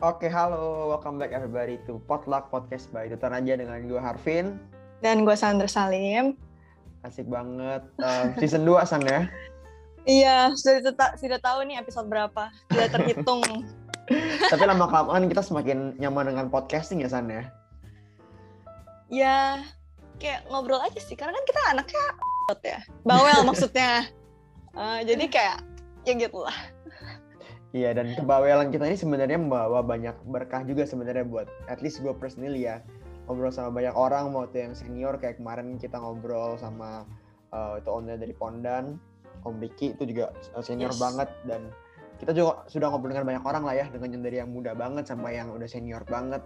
Oke, halo. Welcome back everybody to Potluck Podcast by Tutor aja dengan gue Harvin. Dan gue Sandra Salim. Asik banget. Um, season 2, San ya? Iya, sudah, sudah tahu nih episode berapa. Sudah terhitung. Tapi lama-kelamaan kita semakin nyaman dengan podcasting ya, San ya? Ya, kayak ngobrol aja sih. Karena kan kita anaknya ya. Bawel maksudnya. Uh, jadi kayak, ya gitu lah. Iya dan kebawelan kita ini sebenarnya membawa banyak berkah juga sebenarnya buat at least gue personally ya ngobrol sama banyak orang mau itu yang senior kayak kemarin kita ngobrol sama uh, itu owner dari Pondan Om Riki itu juga eh, senior yes. banget dan kita juga sudah ngobrol dengan banyak orang lah ya dengan yang dari yang muda banget sampai yang udah senior banget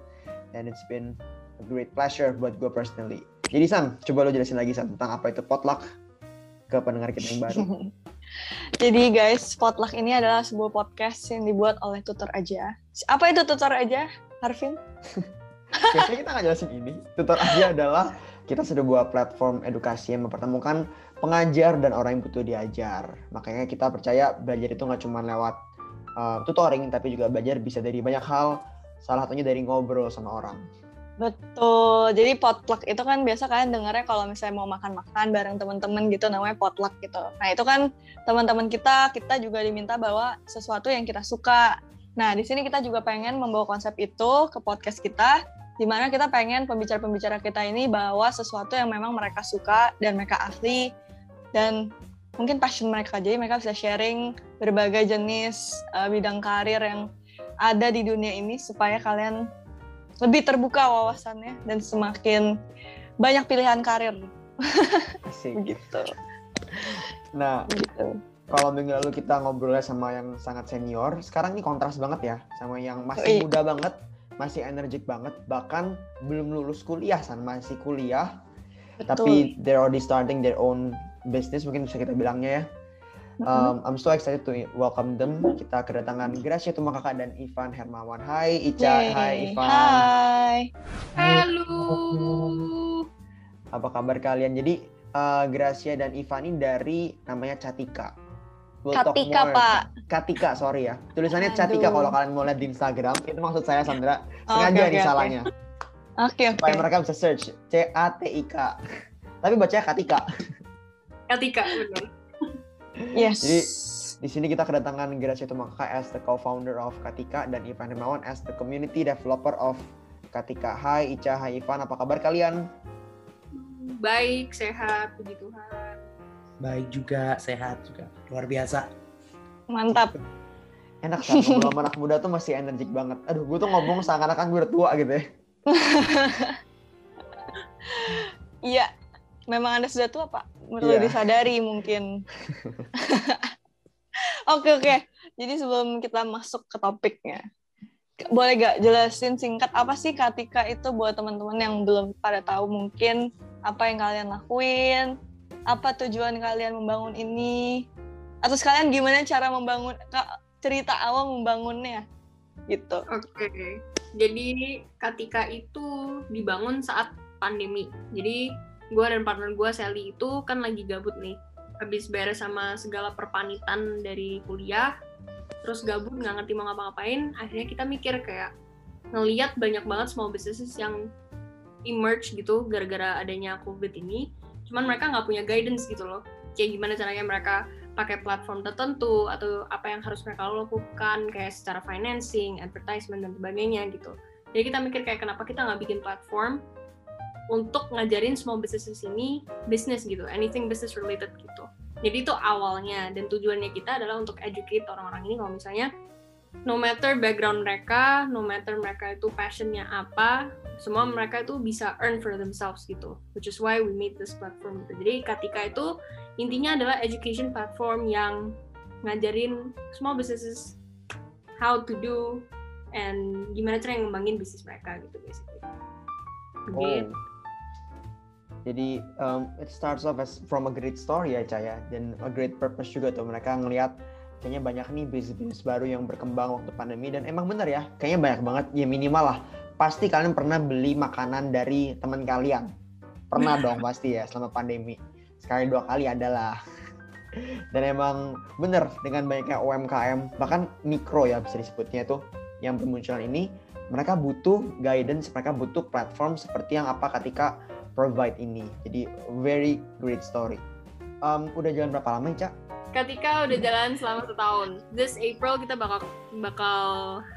and it's been a great pleasure buat gue personally. Jadi San, coba lo jelasin lagi San tentang apa itu potluck ke pendengar kita yang baru. Jadi guys, Potluck ini adalah sebuah podcast yang dibuat oleh tutor aja. Apa itu tutor aja, Harvin? Biasanya kita nggak jelasin ini. Tutor aja adalah kita sudah buat platform edukasi yang mempertemukan pengajar dan orang yang butuh diajar. Makanya kita percaya belajar itu nggak cuma lewat uh, tutoring, tapi juga belajar bisa dari banyak hal. Salah satunya dari ngobrol sama orang. Betul. Jadi potluck itu kan biasa kalian dengarnya kalau misalnya mau makan-makan bareng teman-teman gitu namanya potluck gitu. Nah, itu kan teman-teman kita kita juga diminta bawa sesuatu yang kita suka. Nah, di sini kita juga pengen membawa konsep itu ke podcast kita di mana kita pengen pembicara-pembicara kita ini bawa sesuatu yang memang mereka suka dan mereka ahli dan mungkin passion mereka jadi mereka bisa sharing berbagai jenis uh, bidang karir yang ada di dunia ini supaya kalian lebih terbuka wawasannya dan semakin banyak pilihan karir. Begitu. Nah, gitu. kalau minggu lalu kita ngobrolnya sama yang sangat senior, sekarang ini kontras banget ya sama yang masih oh, iya. muda banget, masih energik banget, bahkan belum lulus kuliah, san masih kuliah, Betul. tapi they're already starting their own business mungkin bisa kita bilangnya ya. Um, I'm so excited to welcome them. Kita kedatangan Gracia Tumakaka dan Ivan Hermawan. Hai Ica, Yay. hai Ivan. Hai. Halo. Apa kabar kalian? Jadi uh, Gracia dan Ivan ini dari namanya Catika. We'll Katika, Pak. Katika, sorry ya. Tulisannya Aduh. Catika kalau kalian mau lihat di Instagram. Itu maksud saya Sandra. Sengaja okay, nih okay, salahnya. Oke, okay, oke. Okay. Supaya mereka bisa search. C-A-T-I-K. Tapi bacanya Katika. Katika, benar. Yes. Jadi di sini kita kedatangan Gracia Tumakaka as the co-founder of Katika dan Ivan Hermawan as the community developer of Katika. Hai Ica, hai Ivan, apa kabar kalian? Baik, sehat, puji Tuhan. Baik juga, sehat juga. Luar biasa. Mantap. Enak kan, ngobrol sama anak muda tuh masih energik banget. Aduh, gue tuh ngomong seakan-akan gue udah tua gitu ya. Iya, memang Anda sudah tua, Pak perlu yeah. disadari mungkin. Oke oke. Okay, okay. Jadi sebelum kita masuk ke topiknya, boleh gak jelasin singkat apa sih Katika itu buat teman-teman yang belum pada tahu mungkin apa yang kalian lakuin, apa tujuan kalian membangun ini, atau sekalian gimana cara membangun cerita awal membangunnya gitu. Oke. Okay. Jadi Katika itu dibangun saat pandemi. Jadi gue dan partner gue Sally itu kan lagi gabut nih. Habis beres sama segala perpanitan dari kuliah terus gabut nggak ngerti mau ngapa-ngapain akhirnya kita mikir kayak ngeliat banyak banget small businesses yang emerge gitu gara-gara adanya covid ini. Cuman mereka nggak punya guidance gitu loh. Kayak gimana caranya mereka pakai platform tertentu atau apa yang harus mereka lakukan kayak secara financing, advertisement dan sebagainya gitu. Jadi kita mikir kayak kenapa kita nggak bikin platform untuk ngajarin small businesses ini bisnis gitu, anything business related gitu. Jadi itu awalnya dan tujuannya kita adalah untuk educate orang-orang ini kalau misalnya no matter background mereka, no matter mereka itu passionnya apa, semua mereka itu bisa earn for themselves gitu. Which is why we made this platform gitu. Jadi Katika itu intinya adalah education platform yang ngajarin small businesses how to do and gimana cara yang ngembangin bisnis mereka gitu basically. Oh. Jadi um, it starts off as from a great story ya Caya dan a great purpose juga tuh mereka ngelihat kayaknya banyak nih bisnis-bisnis baru yang berkembang waktu pandemi. Dan emang bener ya kayaknya banyak banget. Ya minimal lah. Pasti kalian pernah beli makanan dari teman kalian. Pernah dong pasti ya selama pandemi. Sekali dua kali adalah dan emang bener dengan banyaknya UMKM bahkan mikro ya bisa disebutnya tuh yang bermunculan ini mereka butuh guidance, mereka butuh platform seperti yang apa ketika provide ini. Jadi very great story. Um, udah jalan berapa lama, Cak? Ketika udah jalan selama setahun. This April kita bakal bakal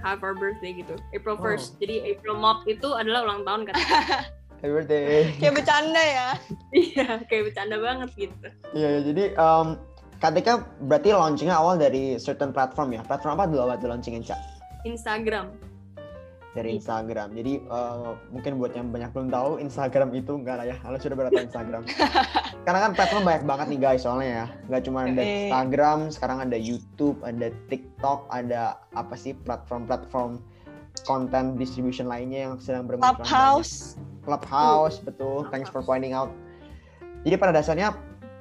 have our birthday gitu. April Oh. 1st. Jadi April Mop itu adalah ulang tahun Katika. Happy birthday. Kayak bercanda ya. Iya, kayak bercanda banget gitu. Iya, ya, jadi um, ketika berarti launchingnya awal dari certain platform ya. Platform apa dulu awal tuh launchingin, Cak? Instagram. Dari Iya. Instagram. Jadi uh, mungkin buat yang banyak belum tahu, Instagram itu enggak lah ya. Kalau sudah berapa Instagram. Karena kan platform banyak banget nih guys soalnya ya. Nggak cuma ada Eh. Instagram, sekarang ada YouTube, ada TikTok, ada apa sih platform-platform content distribution lainnya yang sedang bermunculan. banyak. Clubhouse. Clubhouse, betul. Thanks for pointing out. Jadi pada dasarnya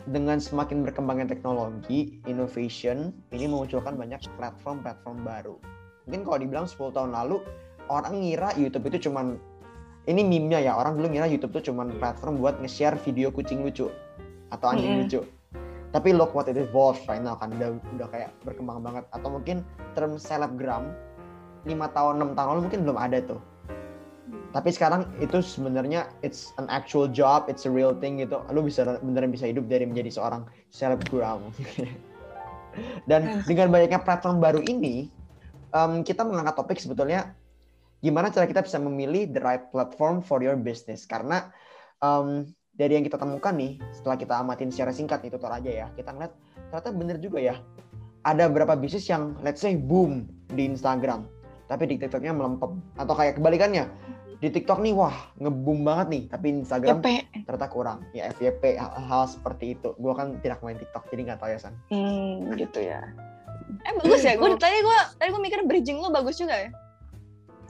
dengan semakin berkembangnya teknologi, innovation, ini memunculkan banyak platform-platform baru. Mungkin kalau dibilang 10 tahun lalu, orang ngira YouTube itu cuman ini meme-nya ya, orang dulu ngira YouTube itu cuman platform buat nge-share video kucing lucu atau anjing Mm-mm. lucu. Tapi look what it evolved right now kan udah udah kayak berkembang banget atau mungkin term selebgram 5 tahun 6 tahun lalu mungkin belum ada tuh tapi sekarang itu sebenarnya it's an actual job, it's a real thing gitu. Lu bisa beneran bisa hidup dari menjadi seorang selebgram. Dan dengan banyaknya platform baru ini, em, kita mengangkat topik sebetulnya gimana cara kita bisa memilih the right platform for your business. Karena em, dari yang kita temukan nih, setelah kita amatin secara singkat nih tutor aja ya, kita ngeliat ternyata bener juga ya. Ada beberapa bisnis yang let's say boom di Instagram, tapi di TikToknya melempem. Atau kayak kebalikannya, di TikTok nih wah ngeboom banget nih tapi Instagram YP. ternyata kurang ya FYP hal-hal seperti itu gue kan tidak main TikTok jadi nggak tahu ya San Hmm, gitu ya. Eh bagus ya. Gue tadi gue tadi gue mikir bridging lo bagus juga ya.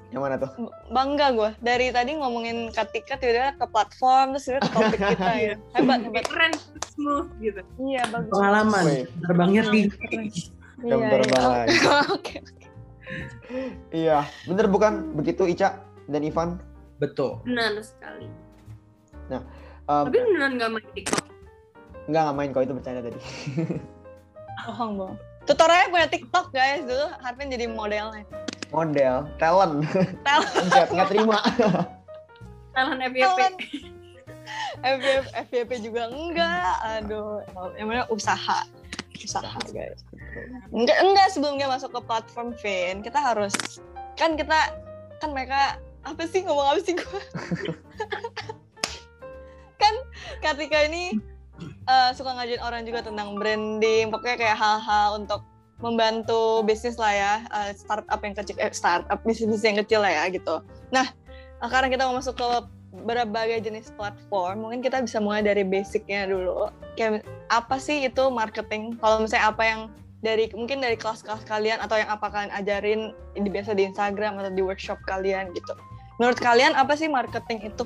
Yang mana tuh Bangga gue. Dari tadi ngomongin ketika tiba-tiba ke platform terus tiba ke topik kita ya. Hebat hebat. Kayak keren, smooth gitu. Iya bagus. Pengalaman, terbangnya tinggi. Jam Iya, terbang iya. lagi. Oke. iya bener bukan begitu Ica dan Ivan Betul. Benar sekali. Em, Tapi beneran gak main TikTok. nggak nggak main kok itu bercanda tadi Bohong bohong. Tutorialnya punya TikTok guys dulu Harvin jadi modelnya. Model talent Talent. nggak nggak terima Talent FYP. Talent. FYP, FYP juga enggak. Aduh, yang mana usaha. Usaha guys. Enggak enggak sebelum dia masuk ke platform Vin, kita harus kan kita kan mereka apa sih ngomong apa sih gue? kan ketika ini eh, suka ngajarin orang juga tentang branding, pokoknya kayak hal-hal untuk membantu bisnis lah ya, eh, startup yang kecil, eh, startup bisnis yang kecil lah ya gitu. Nah, sekarang kita mau masuk ke berbagai jenis platform, mungkin kita bisa mulai dari basicnya dulu. Kayak apa sih itu marketing? Kalau misalnya apa yang dari mungkin dari kelas-kelas kalian atau yang apa kalian ajarin di biasa di Instagram atau di workshop kalian gitu. Menurut kalian apa sih marketing itu?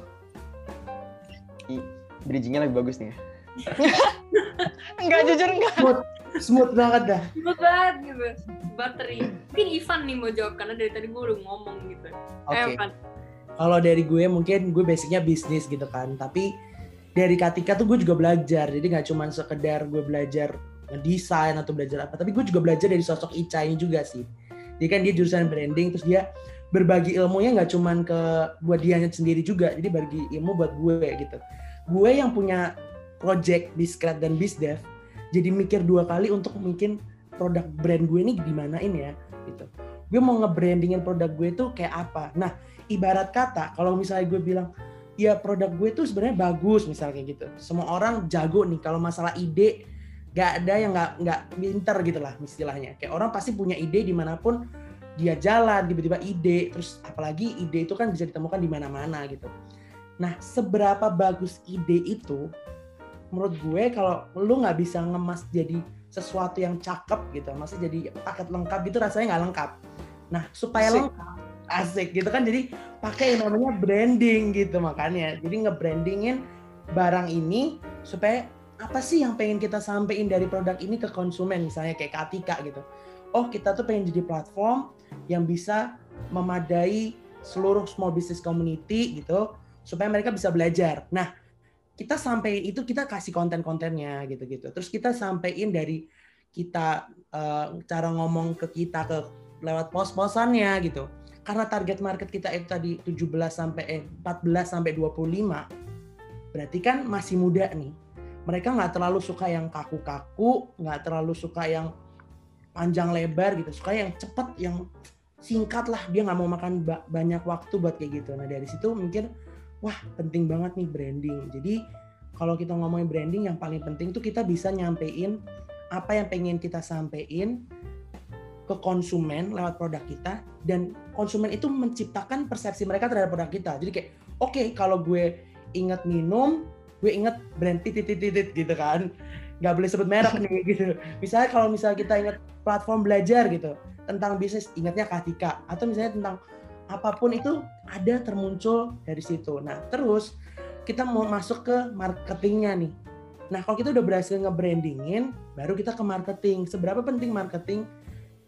bridgingnya lebih bagus nih ya Enggak jujur enggak. Smooth, banget dah. Smooth banget gitu. Bateri. Mungkin Ivan nih mau jawab karena dari tadi gue udah ngomong gitu. Oke. Eh. Kalau dari gue mungkin gue basicnya bisnis gitu kan, tapi dari Katika tuh gue juga belajar. Jadi nggak cuma sekedar gue belajar desain atau belajar apa, tapi gue juga belajar dari sosok Ica ini juga sih. Jadi kan dia jurusan branding, terus dia berbagi ilmunya nggak cuman ke buat dia sendiri juga, jadi bagi ilmu buat gue gitu. Gue yang punya project Biskrat dan Bisdev, jadi mikir dua kali untuk mungkin produk brand gue ini dimanain ya gitu. Gue mau nge-brandingin produk gue itu kayak apa. Nah, ibarat kata kalau misalnya gue bilang ya produk gue tuh sebenarnya bagus misalnya gitu semua orang jago nih kalau masalah ide gak ada yang nggak nggak pinter gitu lah istilahnya kayak orang pasti punya ide di mana pun dia jalan tiba-tiba ide terus apalagi ide itu kan bisa ditemukan di mana-mana gitu nah seberapa bagus ide itu menurut gue kalau lu nggak bisa ngemas jadi sesuatu yang cakep gitu masih jadi paket lengkap gitu rasanya nggak lengkap. Nah supaya Asik. lengkap asik gitu kan jadi pakai yang namanya branding gitu makanya. Jadi nge-brandingin barang ini supaya apa sih yang pengen kita sampein dari produk ini ke konsumen misalnya kayak Katika gitu. Oh kita tuh pengen jadi platform yang bisa memadai seluruh small business community gitu supaya mereka bisa belajar. Nah kita sampein itu kita kasih konten-kontennya gitu-gitu. Terus kita sampein dari kita eh, cara ngomong ke kita ke lewat pos-posannya gitu. Karena target market kita itu tadi 17 sampai eh, 14 sampai 25 berarti kan masih muda nih. Mereka nggak terlalu suka yang kaku-kaku nggak terlalu suka yang panjang lebar gitu. Suka yang cepat yang singkat lah. Dia nggak mau makan ba banyak waktu buat kayak gitu. Nah dari situ mikir wah penting banget nih branding. Jadi kalau kita ngomongin branding yang paling penting tuh kita bisa nyampein apa yang pengen kita sampein ke konsumen lewat produk kita dan konsumen itu menciptakan persepsi mereka terhadap produk kita. Jadi kayak oke okay, kalau gue inget minum gue inget brand titit titit gitu kan. Nggak boleh sebut merek nih gitu. Misalnya kalau misalnya kita inget platform belajar gitu tentang bisnis ingatnya Katika atau misalnya tentang apa pun itu ada termuncul dari situ. Nah terus kita mau masuk ke marketingnya nih. Nah kalau kita udah berhasil nge-brandingin baru kita ke marketing. Seberapa penting marketing?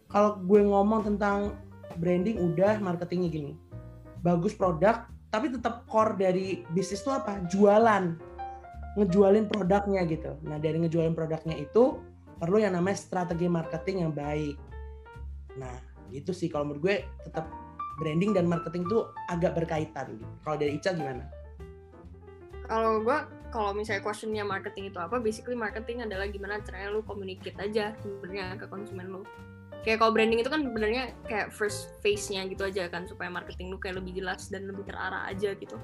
Kalau gue ngomong tentang branding udah marketingnya gini. Bagus produk tapi tetap core dari bisnis itu apa? Jualan. Ngejualin produknya gitu. Nah dari ngejualin produknya itu perlu yang namanya strategi marketing yang baik. Nah itu sih. Kalau menurut gue tetap branding dan marketing itu agak berkaitan gitu kalau dari Ica gimana kalau gue kalau misalnya questionnya marketing itu apa basically marketing adalah gimana caranya lu communicate aja sebenarnya ke konsumen lu kayak kalau branding itu kan sebenarnya kayak first face-nya gitu aja kan supaya marketing lu kayak lebih jelas dan lebih terarah aja gitu.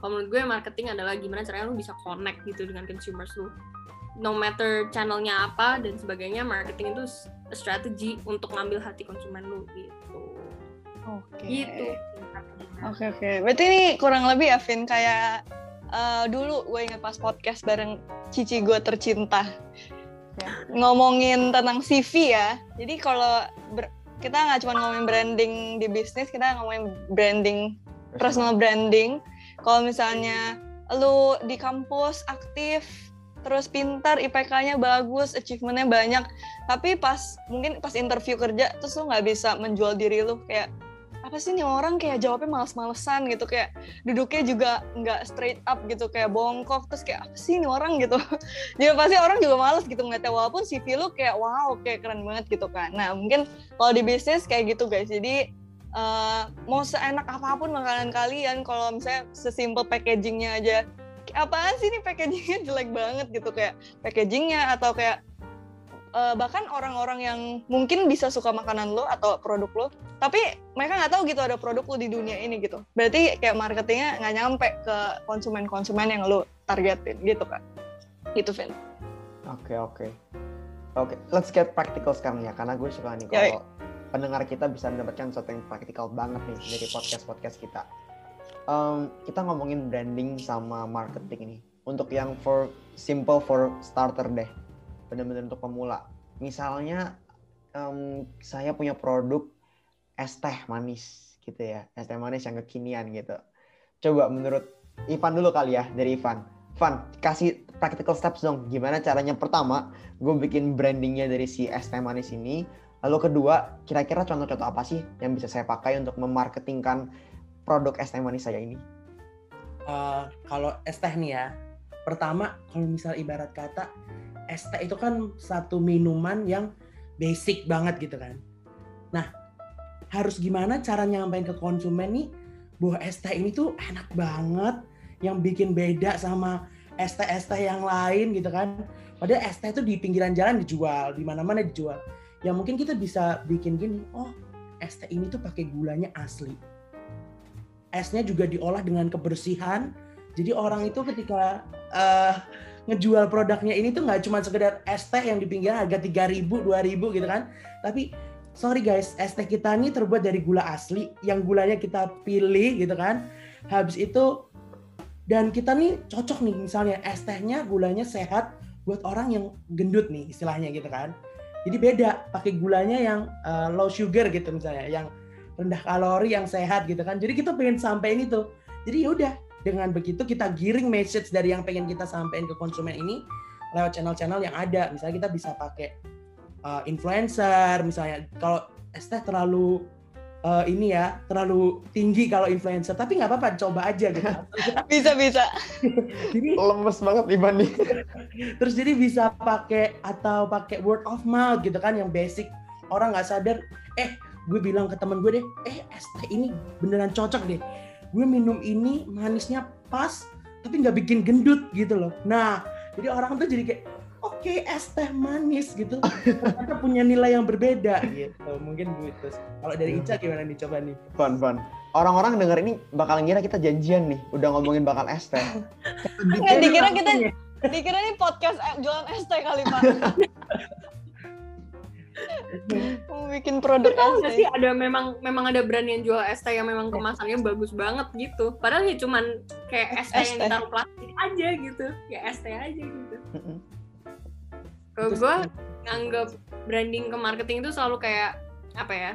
Kalau menurut gue marketing adalah gimana caranya lu bisa connect gitu dengan consumers lu. No matter channelnya apa dan sebagainya, marketing itu strategi untuk ngambil hati konsumen lu gitu. Oke. Gitu. Oke oke. Berarti ini kurang lebih ya Vin kayak uh, dulu gue inget pas podcast bareng Cici gue tercinta ngomongin tentang CV ya. Jadi kalau kita nggak cuma ngomongin branding di bisnis, kita ngomongin branding personal branding. Kalau misalnya lu di kampus aktif, terus pintar, IPK-nya bagus, achievement-nya banyak, tapi pas mungkin pas interview kerja terus lu nggak bisa menjual diri lu kayak apa sih nih orang kayak jawabnya males-malesan gitu kayak duduknya juga nggak straight up gitu kayak bongkok terus kayak apa sih nih orang? gitu. Jadi pasti orang juga males gitu ngeliatnya walaupun CV lu kayak wow kayak keren banget gitu kan. Nah mungkin kalau di bisnis kayak gitu guys. Jadi uh, mau seenak apa pun makanan kalian kalau misalnya sesimpel packagingnya aja apaan sih nih packagingnya? Jelek banget gitu kayak packagingnya atau kayak uh, bahkan orang-orang yang mungkin bisa suka makanan lo atau produk lo, tapi mereka nggak tahu gitu ada produk lo di dunia ini gitu. Berarti kayak marketingnya nggak nyampe ke konsumen-konsumen yang lo targetin gitu kan. Gitu, Vin. Oke, okay, oke. Okay. Oke, okay, let's get practical sekarang ya, karena gue suka nih kalau pendengar kita bisa mendapatkan sesuatu yang praktikal banget nih dari podcast-podcast kita. Um, kita ngomongin branding sama marketing ini. Untuk yang for simple for starter deh benar-benar untuk pemula. Misalnya um, saya punya produk es teh manis gitu ya, es teh manis yang kekinian gitu. Coba menurut Ivan dulu kali ya dari Ivan. Ivan, kasih practical steps dong. Gimana caranya? Pertama, gue bikin brandingnya dari si es teh manis ini. Lalu kedua, kira-kira contoh-contoh apa sih yang bisa saya pakai untuk memarketingkan produk es teh manis saya ini? Uh, kalau es teh nih ya, pertama kalau misal ibarat kata es teh itu kan satu minuman yang basic banget gitu kan. Nah, harus gimana cara nyampein ke konsumen nih bahwa es teh ini tuh enak banget yang bikin beda sama es teh es teh yang lain gitu kan. Padahal es teh itu di pinggiran jalan dijual, di mana-mana dijual. Ya mungkin kita bisa bikin gini, oh es teh ini tuh pakai gulanya asli. Esnya juga diolah dengan kebersihan. Jadi orang itu ketika uh, ngejual produknya ini tuh nggak cuma sekedar es teh yang di pinggir harga 3000 2000 gitu kan. Tapi sorry guys es teh kita ini terbuat dari gula asli yang gulanya kita pilih gitu kan. Habis itu dan kita nih cocok nih misalnya es tehnya gulanya sehat buat orang yang gendut nih istilahnya gitu kan. Jadi beda pakai gulanya yang uh, low sugar gitu misalnya yang rendah kalori yang sehat gitu kan. Jadi kita pengen sampein itu jadi yaudah dengan begitu kita giring message dari yang pengen kita sampaikan ke konsumen ini lewat channel-channel yang ada. Misalnya kita bisa pakai uh, influencer, misalnya. Kalau Esteh terlalu uh, ini ya terlalu tinggi kalau influencer tapi nggak apa-apa coba aja gitu. Bisa bisa. Jadi lemes banget Iban nih terus jadi bisa pakai atau pakai word of mouth gitu kan yang basic. Orang nggak sadar eh gue bilang ke temen gue deh eh teh ini beneran cocok deh gue minum ini manisnya pas tapi nggak bikin gendut gitu loh nah jadi orang tuh jadi kayak oke es teh manis gitu ternyata punya nilai yang berbeda gitu mungkin gitu kalau dari Ica gimana nih coba nih Fun, fun. Orang-orang denger ini bakal ngira kita janjian nih, udah ngomongin bakal es teh. Nggak dikira kita dikira ini podcast eh, jualan ST kali pak. Mau bikin produk Tahu nggak ST. sih ada memang memang ada brand yang jual es teh yang memang kemasannya bagus banget gitu. Padahal ya cuman kayak es teh yang ditaruh plastik aja gitu. Ya es teh aja gitu. Kalau gue nganggap branding ke marketing itu selalu kayak apa ya?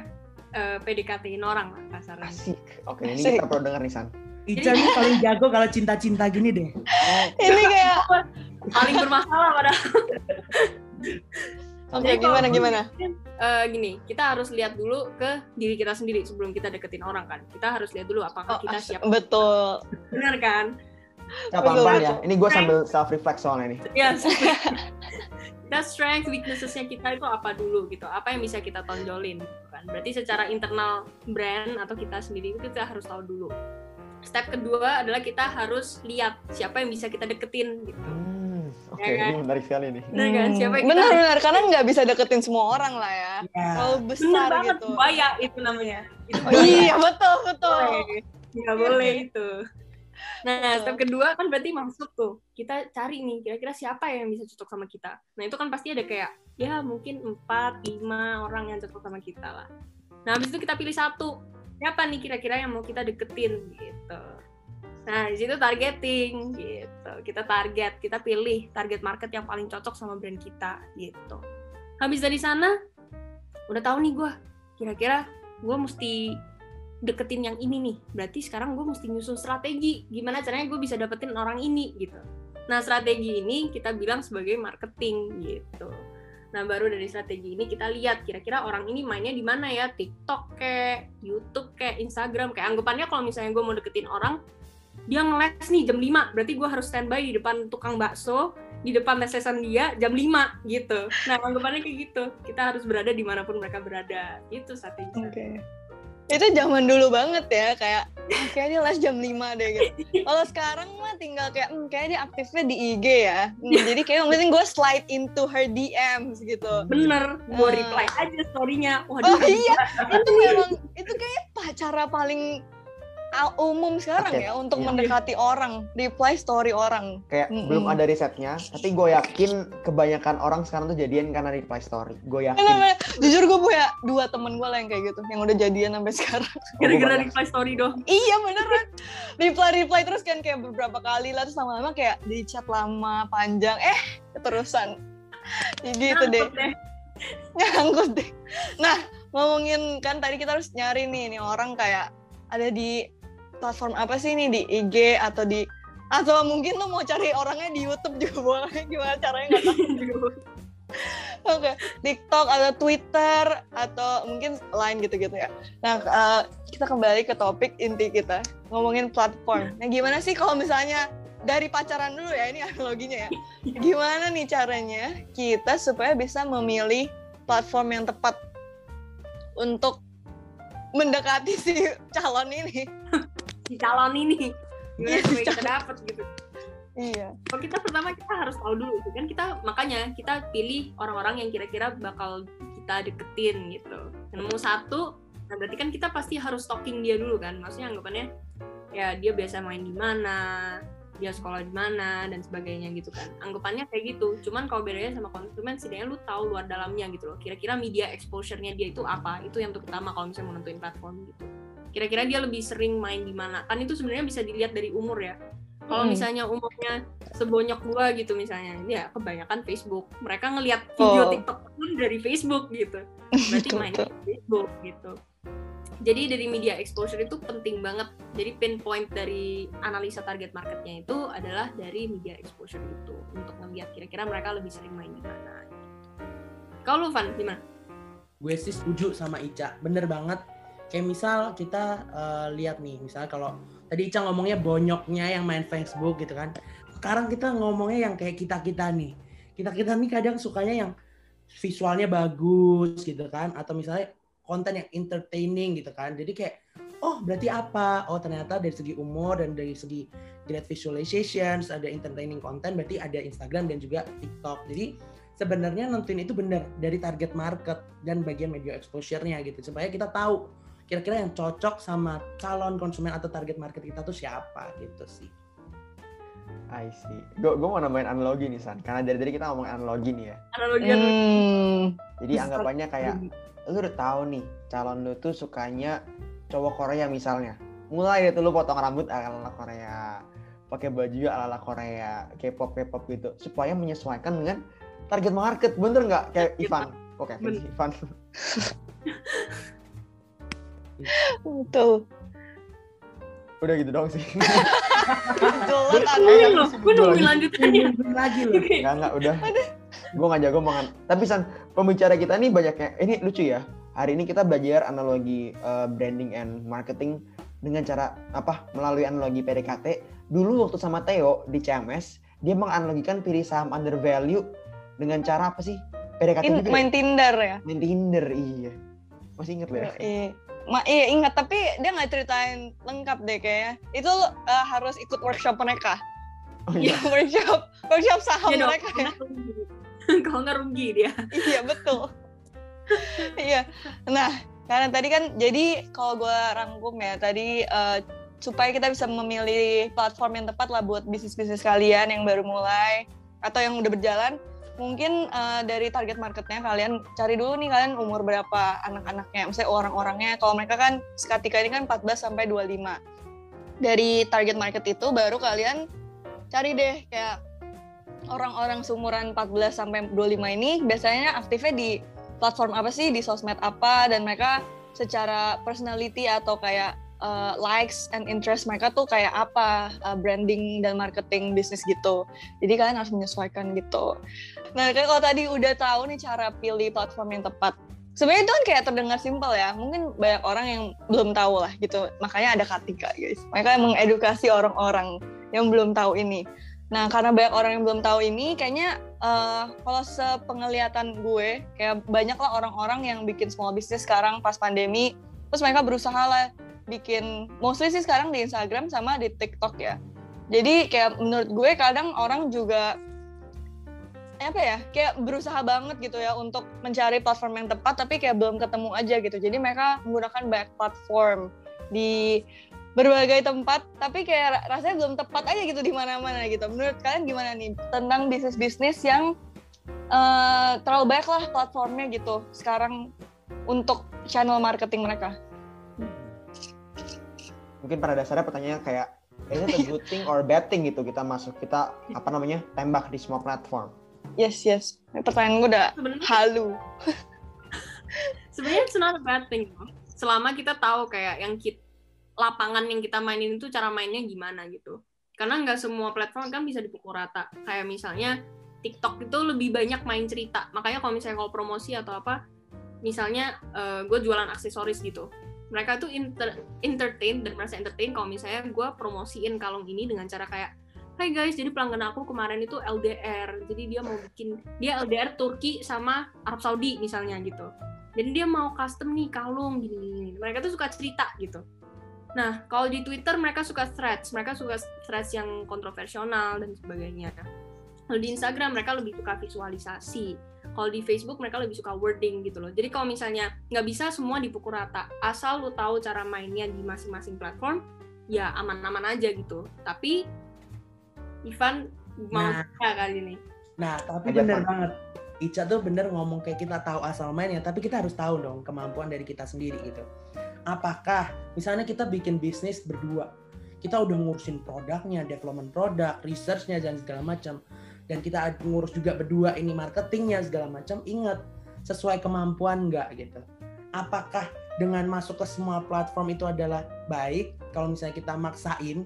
eh, PDKT-in orang lah kasarnya. Asik. Oke, ini Asik. kita perlu denger nih San. Ica nih paling jago kalau cinta-cinta gini deh Ini kayak Paling bermasalah padahal. oke Jadi kalau gimana gimana? eh, gini, kita harus lihat dulu ke diri kita sendiri sebelum kita deketin orang kan. Kita harus lihat dulu apakah Oh, kita siap. betul. Bener kan? Ya, Betul, pelan-pelan ya. betul. Ini gue sambil self reflect soalnya nih. Ya. kita strength, weaknessesnya kita itu apa dulu gitu. Apa yang bisa kita tonjolin gitu kan. Berarti secara internal brand atau kita sendiri itu kita harus tahu dulu. Step kedua adalah kita harus lihat siapa yang bisa kita deketin gitu. Hmm, Oke, Ya kan? ini menarik sekali nih. Bener kan? Siapa yang benar kita benar karena nggak bisa deketin semua orang lah ya. ya Kalau bener besar banget gitu. buaya itu namanya. Itu Oh, iya betul betul. boleh. Nggak boleh itu. Nah, Betul. step kedua kan berarti masuk tuh. Kita cari nih, kira-kira siapa yang bisa cocok sama kita. Nah, itu kan pasti ada kayak, ya mungkin 4, 5 orang yang cocok sama kita lah. Nah, habis itu kita pilih satu. Siapa nih kira-kira yang mau kita deketin gitu. Nah, di situ targeting gitu. Kita target, kita pilih target market yang paling cocok sama brand kita gitu. Habis dari sana, udah tahu nih gue, kira-kira gue mesti deketin yang ini nih. Berarti sekarang gue mesti nyusun strategi. Gimana caranya gue bisa dapetin orang ini gitu. Nah strategi ini kita bilang sebagai marketing gitu. Nah baru dari strategi ini kita lihat kira-kira orang ini mainnya di mana ya TikTok kayak YouTube kayak Instagram kayak anggapannya kalau misalnya gue mau deketin orang dia ngeles nih jam 5 berarti gue harus standby di depan tukang bakso di depan les-lesan dia jam 5 gitu nah anggapannya kayak gitu kita harus berada di mana pun mereka berada itu strategi Oke. Itu zaman dulu banget ya, kayak "Ah, kayak dia les jam 5 deh gitu. Kalau sekarang mah tinggal kayak hmm, kayak dia aktifnya di IG ya. Hmm, jadi kayak yang penting gue slide into her DMs gitu. bener gue Eh. reply aja storynya waduh Oh iya, itu memang itu kayak cara paling umum sekarang Oke, ya untuk iya. mendekati orang, reply story orang. Kayak Mm-mm. belum ada risetnya, tapi gue yakin kebanyakan orang sekarang tuh jadian karena reply story. Gue yakin. Bener-bener, jujur gue punya dua temen gue lah yang kayak gitu, yang udah jadian sampai sekarang. gara-gara Oh, reply story dong iya beneran, reply reply terus kan kayak beberapa kali lah terus lama-lama kayak di chat lama panjang, eh keterusan. Gitu deh. Nyangkut deh. Nah, ngomongin kan tadi kita harus nyari nih nih orang kayak ada di platform apa sih nih di IG atau di atau mungkin lo mau cari orangnya di YouTube juga boleh gimana caranya nggak tahu. Oke, TikTok atau Twitter atau mungkin lain gitu-gitu ya. Nah, eh, kita kembali ke topik inti kita ngomongin platform. Nah, gimana sih kalau misalnya dari pacaran dulu ya ini analoginya ya. Gimana nih caranya kita supaya bisa memilih platform yang tepat untuk mendekati si calon ini. Si calon ini. Gimana Iya, supaya kita dapet gitu. Iya. kalau kita pertama kita harus tahu dulu gitu kan. Kita makanya kita pilih orang-orang yang kira-kira bakal kita deketin gitu. Nemu satu nah berarti kan kita pasti harus stalking dia dulu kan. Maksudnya anggapannya ya dia biasa main di mana dia sekolah di mana dan sebagainya gitu kan. Anggapannya kayak gitu. Cuman kalau bedanya sama konsumen setidaknya lu tahu luar dalamnya gitu loh. Kira-kira media exposure-nya dia itu apa? Itu yang untuk pertama kalau misalnya mau nentuin platform gitu kira-kira dia lebih sering main di mana? Kan itu sebenarnya bisa dilihat dari umur ya. Kalau Hmm. misalnya umurnya sebonyok gua gitu misalnya ya kebanyakan Facebook. Mereka ngelihat video Oh. TikTok pun dari Facebook gitu. Berarti main di Facebook gitu. Jadi dari media exposure itu penting banget. Jadi pinpoint dari analisa target marketnya itu adalah dari media exposure itu. Untuk ngelihat kira-kira mereka lebih sering main di mana gitu. kalau lu Van gimana? Gue sih setuju sama Ica. Bener banget kayak misal kita eh, lihat nih misal kalau tadi Ica ngomongnya bonyoknya yang main Facebook gitu kan. Sekarang kita ngomongnya yang kayak kita kita nih. Kita kita nih kadang sukanya yang visualnya bagus gitu kan atau misalnya konten yang entertaining gitu kan. Jadi kayak oh berarti apa? Oh ternyata dari segi umur dan dari segi great visualizations ada entertaining content berarti ada Instagram dan juga TikTok. Jadi sebenarnya nentuin itu benar dari target market dan bagian media exposure-nya gitu supaya kita tahu kira-kira yang cocok sama calon konsumen atau target market kita tuh siapa gitu sih. I see. Gue mau nambahin analogi nih San, karena dari tadi kita ngomong analogi nih ya. Analogi Hmm. Jadi anggapannya kayak lu udah tahu nih calon lu tuh sukanya cowok Korea misalnya. Mulai deh tuh lu potong rambut ala-ala Korea, pakai baju ala-ala Korea, K-pop K-pop gitu, supaya menyesuaikan dengan target market, bener nggak? Kayak Ivan. Oke, Bener. Ivan. Betul. Udah gitu dong sih. Jelas Kayak Gue yang loh, sibuk gue nungguin lagi. lanjutannya. Lagi loh. Oke. Enggak, enggak, udah. Gue gak jago banget. Tapi San, pembicara kita nih banyaknya, ini lucu ya. Hari ini kita belajar analogi eh, branding and marketing dengan cara apa? Melalui analogi PDKT. Dulu waktu sama Theo di CMS, dia menganalogikan pilih saham under value dengan cara apa sih? PDKT In, juga ya? main Tinder ya. Main Tinder, iya. Masih inget lo ya? Iya. Ma, iya ingat tapi dia nggak ceritain lengkap deh kayaknya. Itu eh, harus ikut workshop mereka. Oh iya. workshop workshop saham Iya dong, mereka ya. Kalau nggak rugi dia. iya betul. iya. Nah karena tadi kan jadi kalau gue rangkum ya tadi eh, supaya kita bisa memilih platform yang tepat lah buat bisnis-bisnis kalian yang baru mulai atau yang udah berjalan mungkin eh, dari target marketnya kalian cari dulu nih kalian umur berapa anak-anaknya. Misalnya orang-orangnya kalau mereka kan seketika ini kan 14 sampai 25 dari target market itu baru kalian cari deh kayak orang-orang seumuran 14 sampai 25 ini biasanya aktifnya di platform apa sih? Di sosmed apa? Dan mereka secara personality atau kayak uh, likes and interest mereka tuh kayak apa? Uh, branding dan marketing bisnis gitu. Jadi kalian harus menyesuaikan gitu nah kan kalau tadi udah tahu nih cara pilih platform yang tepat. Sebenarnya itu kan kayak terdengar simpel ya. Mungkin banyak orang yang belum tahu lah gitu. Makanya ada Katika guys. Mereka mengedukasi orang-orang yang belum tahu ini. Nah, karena banyak orang yang belum tahu ini, kayaknya eh, kalau sepenglihatan gue, kayak banyak lah orang-orang yang bikin small business sekarang pas pandemi, terus mereka berusaha lah bikin, mostly sih sekarang di Instagram sama di TikTok ya. Jadi kayak menurut gue kadang orang juga apa ya kayak berusaha banget gitu ya untuk mencari platform yang tepat tapi kayak belum ketemu aja gitu. Jadi mereka menggunakan banyak platform di berbagai tempat tapi kayak ra- rasanya belum tepat aja gitu di mana-mana gitu. Menurut kalian gimana nih tentang bisnis-bisnis yang eh, terlalu banyak lah platformnya gitu sekarang untuk channel marketing mereka? Mungkin pada dasarnya pertanyaannya kayak, is it a good thing or bad thing gitu kita masuk, kita apa namanya, tembak di semua platform. Yes yes pertanyaan gue udah Sebenarnya halu sebenarnya it's not a bad thing. Selama kita tahu kayak yang kita, lapangan yang kita mainin itu cara mainnya gimana gitu. Karena nggak semua platform kan bisa dipukul rata. Kayak misalnya TikTok itu lebih banyak main cerita. Makanya kalau misalnya kalau promosi atau apa, misalnya gue jualan aksesoris gitu. Mereka tuh inter- entertain dan merasa entertain kalau misalnya gue promosiin kalung ini dengan cara kayak Hai guys, jadi pelanggan aku kemarin itu LDR, jadi dia mau bikin dia LDR Turki sama Arab Saudi misalnya gitu. Jadi dia mau custom nih kalung gini gini. Mereka tuh suka cerita gitu. Nah, kalau di Twitter mereka suka threads, mereka suka threads yang kontroversial dan sebagainya. Kalau di Instagram mereka lebih suka visualisasi. Kalau di Facebook mereka lebih suka wording gitu loh. Jadi kalau misalnya nggak bisa semua dipukul rata, asal lu tahu cara mainnya di masing-masing platform, ya aman-aman aja gitu. Tapi Ivan mau Nah. kali ini. Nah, tapi bener banget. Ica tuh bener ngomong kayak kita tahu asal mainnya, tapi kita harus tahu dong kemampuan dari kita sendiri gitu. Apakah misalnya kita bikin bisnis berdua, kita udah ngurusin produknya, development produk, researchnya dan segala macam, dan kita ngurus juga berdua ini marketingnya segala macam, ingat sesuai kemampuan nggak gitu. Apakah dengan masuk ke semua platform itu adalah baik kalau misalnya kita maksain?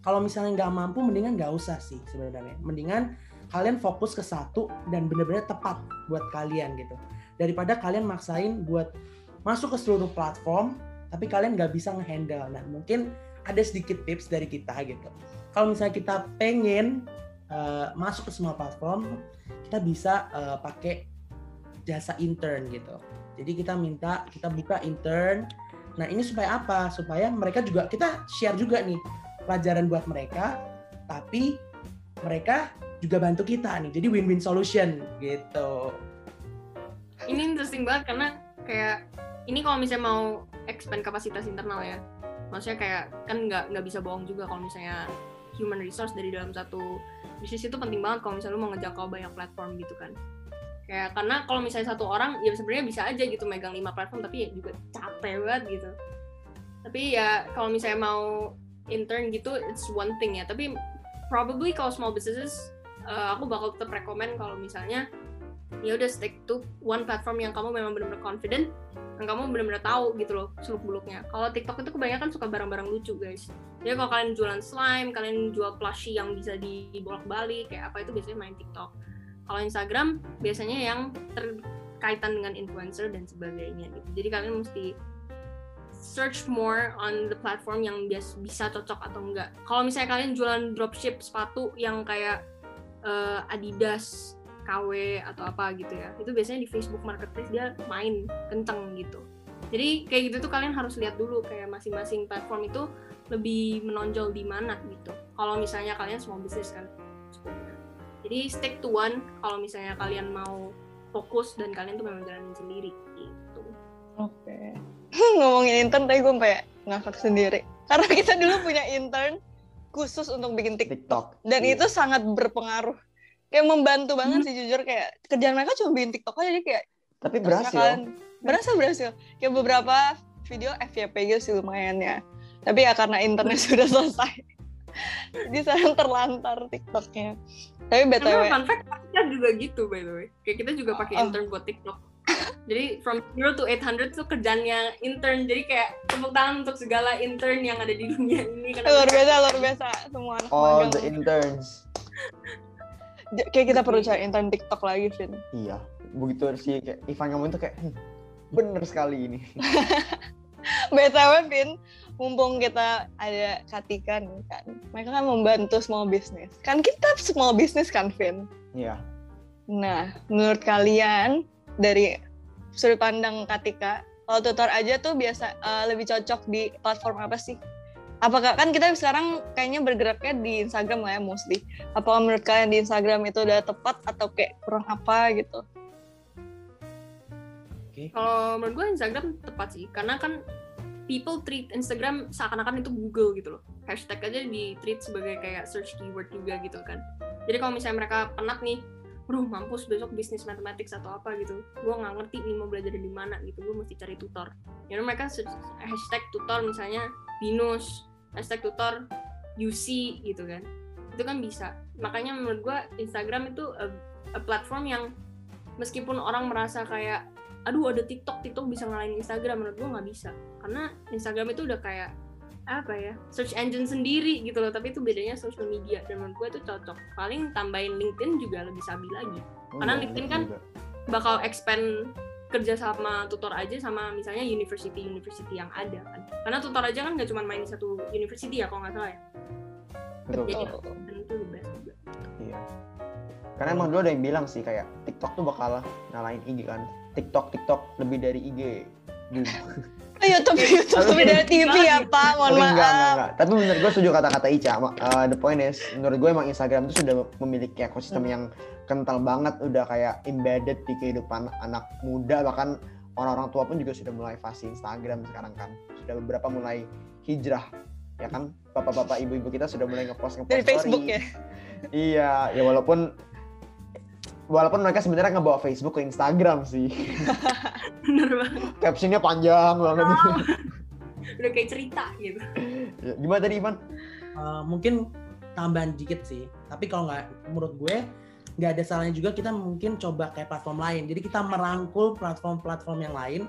Kalau misalnya nggak mampu, mendingan nggak usah sih sebenarnya. Mendingan kalian fokus ke satu dan benar-benar tepat buat kalian gitu daripada kalian maksain buat masuk ke seluruh platform tapi kalian nggak bisa ngehandle nah mungkin ada sedikit tips dari kita gitu kalau misalnya kita pengen uh, masuk ke semua platform kita bisa uh, pakai jasa intern gitu Jadi kita minta kita buka intern. Nah ini supaya apa? Supaya mereka juga kita share juga nih pelajaran buat mereka, tapi mereka juga bantu kita nih. Jadi win-win solution gitu. Ini interesting banget karena kayak ini kalau misalnya mau expand kapasitas internal ya, maksudnya kayak kan nggak nggak bisa bohong juga kalau misalnya human resource dari dalam satu bisnis itu penting banget kalau misalnya lu mau ngejangkau banyak platform gitu kan kayak karena kalau misalnya satu orang ya sebenarnya bisa aja gitu megang lima platform tapi ya juga capek banget gitu tapi ya kalau misalnya mau intern gitu it's one thing ya. Tapi probably kalau small businesses uh, aku bakal tetap rekomend kalau misalnya ya udah stick to one platform yang kamu memang benar-benar confident dan kamu benar-benar tahu gitu loh seluk beluknya kalau TikTok itu kebanyakan suka barang-barang lucu guys. Jadi kalau kalian jualan slime kalian jual plushie yang bisa dibolak balik kayak apa itu biasanya main TikTok. Kalau Instagram biasanya yang terkaitan dengan influencer dan sebagainya gitu. Jadi kalian mesti search more on the platform yang bias, bisa cocok atau enggak. Kalau misalnya kalian jualan dropship sepatu yang kayak uh, Adidas KW atau apa gitu ya itu biasanya di Facebook Marketplace dia main kenceng gitu. Jadi kayak gitu tuh kalian harus lihat dulu kayak masing-masing platform itu lebih menonjol di mana gitu. Kalau misalnya kalian small business kan. Jadi stick to one kalau misalnya kalian mau fokus dan kalian tuh memang jalanin sendiri gitu. Oke. okay. ngomongin intern tadi gue sampai ngakak sendiri. Karena kita dulu punya intern khusus untuk bikin TikTok, TikTok. dan yeah. itu sangat berpengaruh. Kayak membantu banget hmm. sih jujur. Kayak kerjaan mereka cuma bikin TikTok aja jadi kayak tapi berhasil. kalian, berhasil berhasil. Kayak beberapa video FYP gitu sih lumayan ya. Tapi ya karena internet sudah selesai jadi sekarang terlantar TikToknya. Tapi btw Emang fun fact kita juga gitu by the way. Kayak kita juga pakai oh. intern buat TikTok jadi from zero to 800 tuh kerjanya intern jadi kayak tepuk tangan untuk segala intern yang ada di dunia ini luar biasa luar biasa semua anak all the interns kayak kita perlu cari intern TikTok lagi, Vin. Iya, begitu sih kayak Ivan ngomong itu kayak hm, bener sekali ini. BTW, Vin, mumpung kita ada Katika nih kan, mereka kan membantu small business. Kan kita small business kan, Vin? Iya. Nah, menurut kalian dari sudut pandang Katika, kalau tutor aja tuh biasa uh, lebih cocok di platform apa sih? apakah kan kita sekarang kayaknya bergeraknya di Instagram lah ya mostly. Apakah menurut kalian di Instagram itu udah tepat atau kayak kurang apa gitu? Okay. Kalau menurut gue Instagram tepat sih, karena kan people treat Instagram seakan-akan itu Google gitu loh. Hashtag aja di treat sebagai kayak search keyword juga gitu kan. Jadi kalau misalnya mereka penat nih, bro mampus besok bisnis matematik atau apa gitu. Gue nggak ngerti nih mau belajar dari mana gitu. Gue mesti cari tutor. Jadi mereka hashtag tutor misalnya binus hashtag tutor UC gitu kan. Itu kan bisa. Makanya menurut gue Instagram itu a, a platform yang meskipun orang merasa kayak aduh ada TikTok TikTok bisa ngalahin Instagram. Menurut gue nggak bisa. Karena Instagram itu udah kayak apa ya search engine sendiri gitu loh. Tapi itu bedanya social media dan menurut gue itu cocok. Paling tambahin LinkedIn juga lebih sabi lagi. Oh, karena iya, LinkedIn kan juga. bakal expand kerja sama tutor aja sama misalnya university university yang ada kan. Karena tutor aja kan nggak cuma main di satu university ya kalau nggak salah ya. Betul. Jadi dan itu the best juga. Iya. Karena emang dulu ada yang bilang sih kayak TikTok tuh bakal ngalahin IG kan. TikTok TikTok lebih dari IG Oh, YouTube, YouTube dari TV ya Pak, mohon maaf. Enggak, enggak, enggak. Tapi menurut gue setuju kata-kata Ica. Uh, the point is, menurut gue emang Instagram itu sudah memiliki ekosistem hmm. yang kental banget. Udah kayak embedded di kehidupan anak muda. Bahkan orang-orang tua pun juga sudah mulai fase Instagram sekarang kan. Sudah beberapa mulai hijrah ya kan? Bapak-bapak ibu-ibu kita sudah mulai ngepost ngepost dari Facebook ya? Iya ya walaupun walaupun mereka sebenarnya ngebawa Facebook ke Instagram sih bener banget captionnya panjang banget oh, udah kayak cerita gitu ya, gimana tadi Ivan uh, mungkin tambahan dikit sih tapi kalau nggak menurut gue nggak ada salahnya juga kita mungkin coba kayak platform lain. Jadi kita merangkul platform-platform yang lain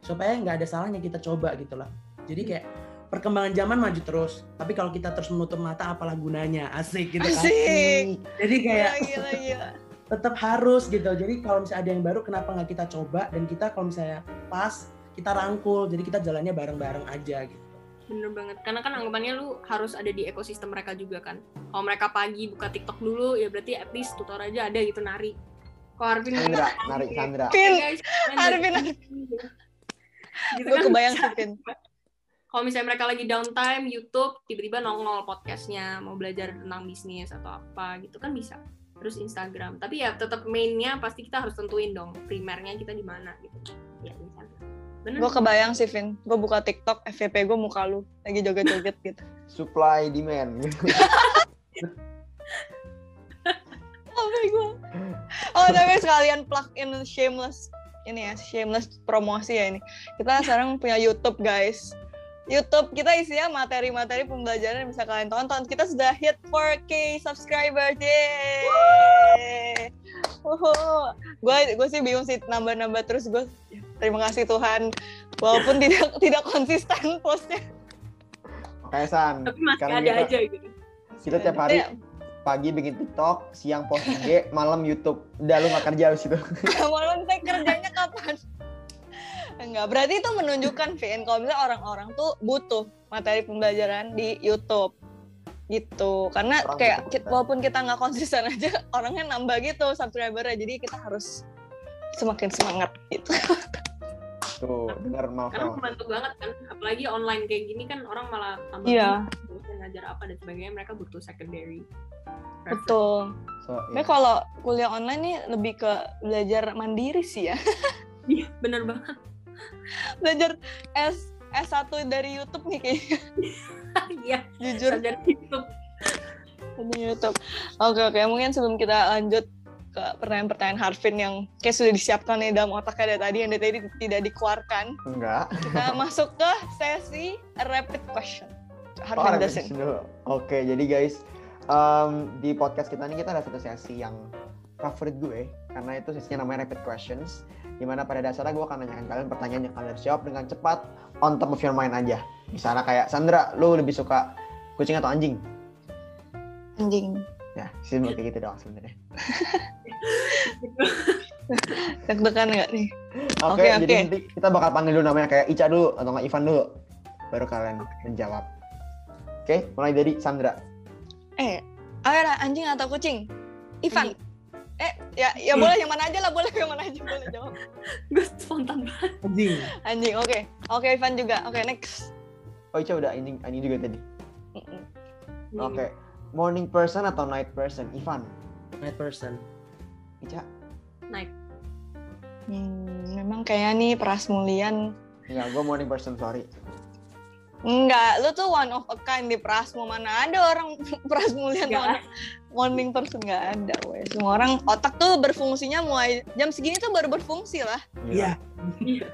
supaya nggak ada salahnya kita coba gitu lah. Jadi kayak perkembangan zaman maju terus, tapi kalau kita terus menutup mata apalah gunanya? Asik gitu kan. Asik. Jadi kayak gila, gila, tetap harus gitu. Jadi kalau misalnya ada yang baru kenapa nggak kita coba dan kita kalau misalnya pas kita rangkul, jadi kita jalannya bareng-bareng aja gitu. Bener banget, karena kan anggapannya lu harus ada di ekosistem mereka juga kan. Kalau mereka pagi buka TikTok dulu, ya berarti at least tutor aja ada gitu nari. Kok Arvin Sandra, narik Sandra. Pin, Arvin. Gitu kan kebayang sih, Pin. Kalau misalnya mereka lagi downtime YouTube, tiba-tiba nongol podcastnya, mau belajar tentang bisnis atau apa gitu kan bisa. Terus Instagram. Tapi ya tetap mainnya pasti kita harus tentuin dong primernya kita di mana gitu. Ya Instagram. Bener. Gue kebayang sih, Vin. Gue buka TikTok, FVP gue muka lu. Lagi joget-joget gitu. Supply demand. Oh my God. Oh, tapi sekalian plug in shameless. Ini ya, shameless promosi ya ini. Kita sekarang punya YouTube, guys. YouTube kita isinya materi-materi pembelajaran yang bisa kalian tonton. Kita sudah hit 4K subscribers. Yeay. Gue gue sih bingung sih nambah-nambah terus gue terima kasih Tuhan walaupun tidak tidak konsisten postnya. Oke San, Tapi masih sekarang ada kita, aja gitu. kita tiap hari Iya. pagi bikin TikTok, siang post IG, malam YouTube. Udah lu gak kerja di situ. malam teh kerjanya kapan? Enggak, berarti itu menunjukkan Vin kalau misalnya orang-orang tuh butuh materi pembelajaran di YouTube gitu karena Orang kayak kita, walaupun kita nggak konsisten aja orangnya nambah gitu subscribernya jadi kita harus semakin semangat gitu Tuh, denger Karena Marvel. membantu banget kan. Apalagi online kayak gini kan orang malah tambah bosan ngajar apa dan sebagainya. Mereka butuh secondary. reference. betul So, iya. kalau kuliah online nih lebih ke belajar mandiri sih ya Iya, bener banget. Belajar S S1 dari YouTube nih kayaknya Iya, jujur sadar YouTube. di YouTube. Oke oke, mungkin sebelum kita lanjut ke pertanyaan-pertanyaan Harvin yang kayak sudah disiapkan nih dalam otaknya dari tadi yang dari tadi tidak dikeluarkan, Enggak. kita masuk ke sesi rapid question. Oh, Harvin Dasin. dulu. Oke, jadi guys, em, di podcast kita ini kita ada satu sesi yang favorit gue karena itu sesinya namanya rapid questions di mana pada dasarnya gue akan nanyakan kalian pertanyaan yang kalian harus jawab dengan cepat on top of your mind aja misalnya kayak Sandra lu lebih suka kucing atau anjing Anjing. ya simpel kayak gitu doang sebenarnya Deg-degan nggak nih? oke Oke, jadi oke. nanti kita bakal panggil dulu namanya kayak Ica dulu atau nggak Ivan dulu baru kalian menjawab oke mulai dari Sandra Eh, lah, anjing atau kucing? Ivan. Eh, ya ya boleh yang mana aja lah, boleh yang mana aja boleh jawab. Gue spontan banget. Anjing. Anjing, oke. Oke, Ivan juga. Oke, next. oh Ica udah ini ini juga tadi Mm-mm. oke morning person atau night person Ivan Night person. Ica Naik. Hmm, memang kayaknya nih Prasmulian Enggak, gue morning person, sorry. Enggak, lu tuh one of a kind di Prasmu. Mana ada orang Prasmulian Nggak. Morning person nggak ada, weh. Semua orang otak tuh berfungsinya mulai jam segini tuh baru berfungsi lah. Iya.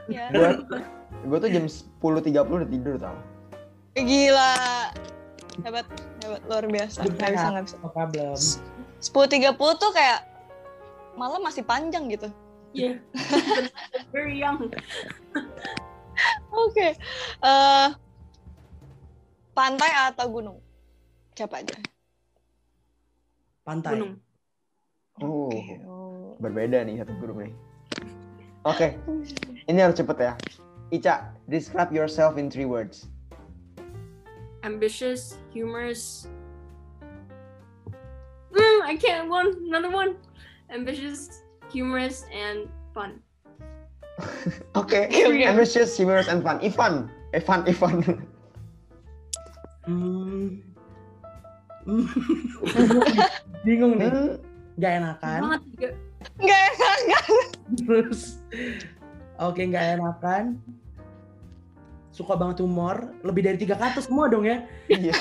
Ya. Gue gue tuh jam 10.30 udah tidur tau. Gila. Hebat, hebat luar biasa. Nggak bisa, nggak bisa. No problem. 10.30 tuh kayak malam masih panjang gitu. Iya. Very young. Oke. Eh, pantai atau gunung? Siapa aja? Pantai. Gunung. Oh, Oke. Oh. berbeda nih satu grup nih. Oke, ini harus cepet ya. Ica, describe yourself in three words. Ambitious, humorous. Mm, I can't. One. Another one. Ambitious, humorous, and fun. Oke, oke. ambitious, humorous, and fun. Ivan, Evan, Ivan. Hmm. Hmm. Bingung nih. Hmm, Gak enakan. Nggak enak, nggak Terus. Oke, gak enakan. Suka banget humor. Lebih dari tiga kata semua dong ya. Iya.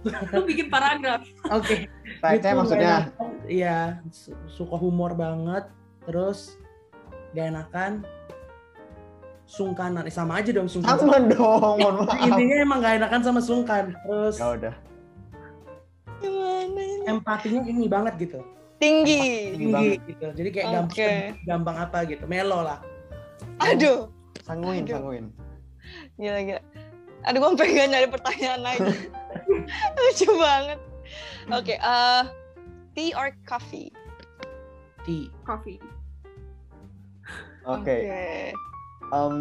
Lu bikin paragraf. Oke. Saya Itu nggak maksudnya enakan. Iya, su- suka humor banget. Terus gak enakan. Sungkanan, eh, sama aja dong sungkan. sama dong, mohon maaf. Intinya emang gak enakan sama sungkan. Terus Ya udah. Gimana ini? empatinya ini banget gitu. Tinggi. Tinggi Tinggi gitu. Jadi kayak gampang Oke. gampang apa gitu. Melo lah. Aduh. Sanguin, Aduh. sanguin. Gila, gila. Aduh, gue pengen nyari pertanyaan lagi. Lucu banget. Oke, eh tea or coffee? Ti. Coffee. Oke, em,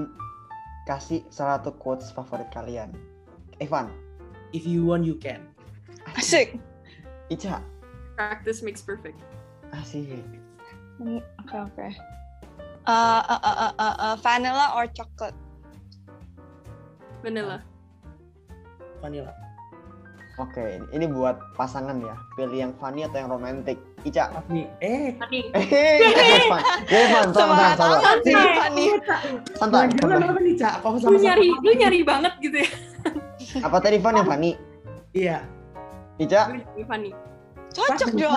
kasih salah satu quotes favorit kalian. Evan, If you want you can. Asik. Ica, Practice makes perfect. asik. Oke oke. Uh, uh, uh, uh, uh, uh, vanilla or chocolate? Vanilla. Vanilla. Oke, ini buat pasangan ya. Pilih yang funny atau yang romantic. Ica. Nih, eh, Tadi. Hehehe, Evan. Sabar, sih Santai. Fanny. Santai. jangan santai. apa nih, Cak? Kok Lu sama-sama? nyari, lu nyari banget gitu ya. Apa tadi Van yang funny? Iya. Ica Fanny. Cocok dong.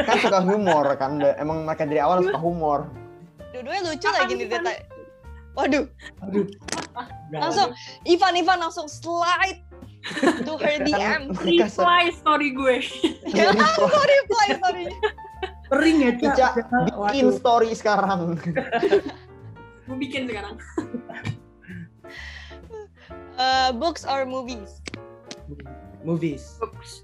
kan suka humor kan. Emang mereka dari awal suka humor. Dua-duanya lucu lagi nih, Deta. Waduh, Aduh. langsung Ivan Ivan langsung slide to her DM. Reply story gue. Ya, sorry, play, sorry. Kering ya. Ica bikin Waduh. story sekarang. Gue bikin sekarang. Uh, books or movies? Movies. Oops.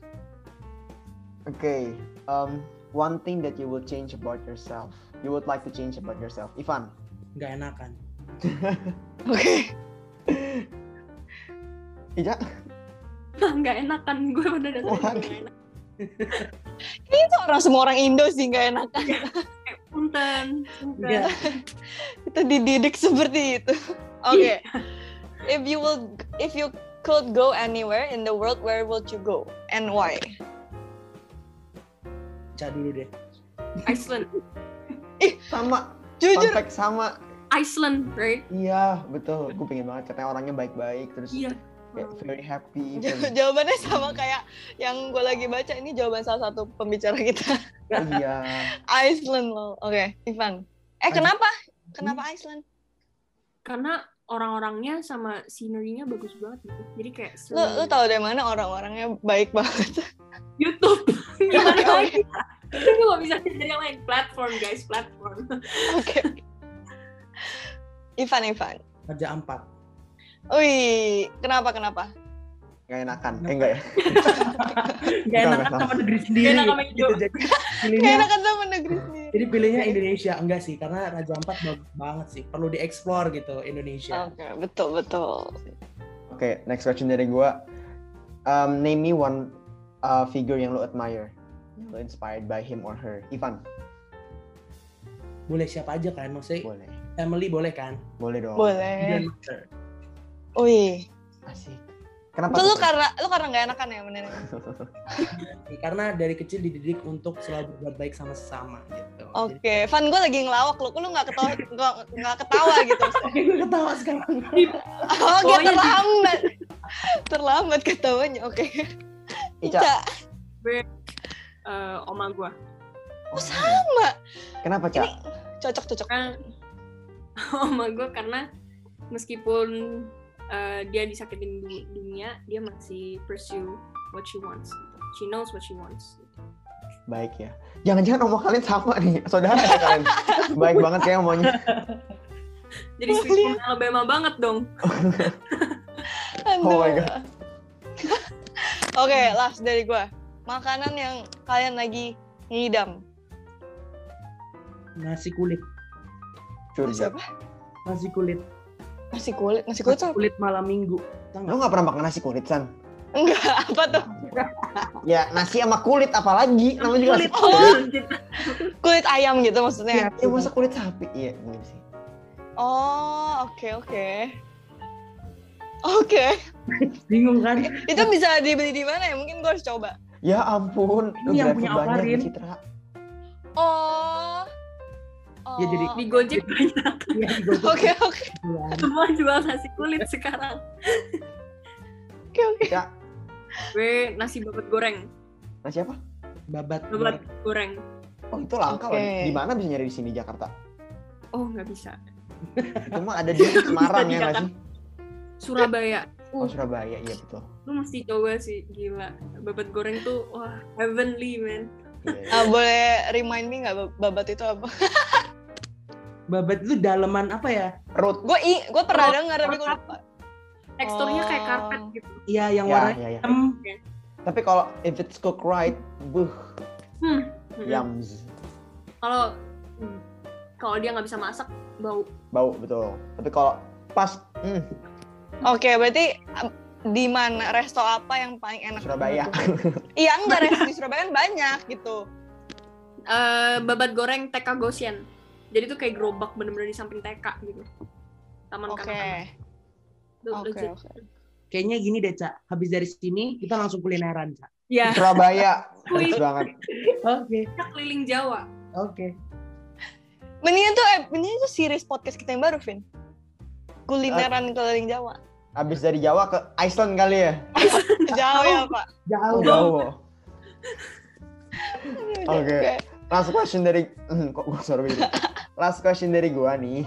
Okay. Um, one thing that you would change about yourself. You would like to change about yourself. Ivan. Nggak enakan. Oke. Ica. Nggak enakan gue udah datang. What? Nggak enak. Itu orang semua orang Indo sih nggak enak. Kayak punten. punten. Enggak. Kita dididik seperti itu. Oke. If you will, if you could go anywhere in the world, where would you go and why? Cak dulu deh. Iceland. Sama. Jujur, fact sama. Iceland, right? Iya, betul. Gue pengen banget. Katanya orangnya baik-baik. Terus Iya. kayak very happy. jaw- jawabannya sama kayak yang gue lagi baca. Ini jawaban salah satu pembicara kita. Oh, iya. Iceland loh. Oke, Ivan. Eh kenapa? Kenapa Iceland? Karena orang-orangnya sama scenery-nya bagus banget gitu. Jadi kayak Lu lu tahu dari mana orang-orangnya baik banget? YouTube. Gimana lagi? Gue gak bisa dari yang lain. Platform, guys. Platform. Oke. Ivan, Ivan. Raja Ampat. Wih, kenapa kenapa? Gak enakan. Eh, enggak ya? Nggak enakan sama negeri sendiri. enak sama gitu. Jadi pilihnya, enakan sama negeri sendiri. jadi pilihnya Indonesia. Enggak sih, karena Raja Ampat bagus banget sih. Perlu dieksplor gitu Indonesia. Oke, betul betul. Oke, next question dari gua. Um, name me one uh, figure yang lo admire. Yang lo inspired by him or her. Ivan, Boleh siapa aja kan? Maksudnya boleh. family boleh kan? Boleh dong. Boleh. Wih, Asik. Kenapa itu lu karena lu karena gak enakan ya bener. Karena dari kecil dididik untuk selalu berbuat baik sama sesama gitu. Jadi- Oke, Van gue lagi ngelawak lu, lu gak ketawa, nggak nggak ketawa gitu. Oke, gue ketawa sekarang. Oh, gak Pokoknya terlambat. Terlambat ketawanya, oke. Ica. Ica. Eh, oma gue. Oh, sama. Kenapa, Cak? Cocok, cocok. Karena oma gue karena meskipun eh, dia disakitin du- dunia, dia masih pursue what she wants. Gitu. She knows what she wants. Gitu. Baik ya. Jangan-jangan omong kalian sama nih. Saudara ya kalian. Baik banget kayak omongnya. Jadi sweet home Alabama banget dong. Aduh. Oh my God. Oke, last dari gue. Makanan yang kalian lagi ngidam. Nasi kulit. Surga. Siapa? Nasi kulit. Nasi kulit. Nasi kulit Nasi kulit malam minggu. Lo nggak? gak pernah makan nasi kulit, San? enggak apa tuh? Ya, nasi sama kulit apalagi. Namanya juga nasi Kulit. kulit. Kulit ayam gitu maksudnya. Ya, masa kulit sapi? Iya, bener sih. Oh, oke oke. Oke. Bingung kan? Itu bisa dibeli di mana ya? Mungkin gue harus coba. Ya ampun. Ini yang punya Alvarin. Citra. Oh. Oh. Ya, jadi- Di Gojek banyak. Iya, di Gojek. Oke oke. Semua jual nasi kulit sekarang. oke oke. Cak, Gue nasi babat goreng. nasi apa? Babat. Babat goreng. Oh, itu langka loh. Oke. Di mana bisa nyari di sini Jakarta? Oh nggak bisa. Itu mah ada di Semarang ya nggak sih? Surabaya. Oh, Uh, Surabaya, iya betul. lu mesti coba sih gila. Babat goreng tuh wah heavenly man. Iya, iya. Ah, boleh remind me nggak bab- babat itu apa? Babat itu daleman apa ya? Perut. Gue i, gue pernah dengar tapi gue lupa. Teksturnya kayak Oh. karpet gitu. Iya, yang Ya, warna ya, ya. hitam. Tapi kalau if it's cooked right, buh, Hmm. yums. Kalau hmm, kalau dia nggak bisa masak bau. Bau betul. Tapi kalau pas, hmm, Oke, berarti um, di mana resto apa yang paling enak? Surabaya. Iya enggak resto di Surabaya kan banyak gitu. Eh babat goreng TK Gosien. Jadi tuh kayak gerobak bener-bener di samping TK gitu taman Oke. kanak-kanak legit. oke. Kayaknya gini deh, Cak. Habis dari sini kita langsung kulineran, Cak. ya Surabaya Wih. Bagus banget Oke. kita keliling Jawa Oke. Mendingan tuh, eh, mendingan tuh series podcast kita yang baru, Vin. Kulineran keliling Jawa. Abis dari Jawa ke Iceland kali ya Jauh ya, Pak. Jauh. jauh Oke. Oke. last question dari kok gue suara beda last question dari gua nih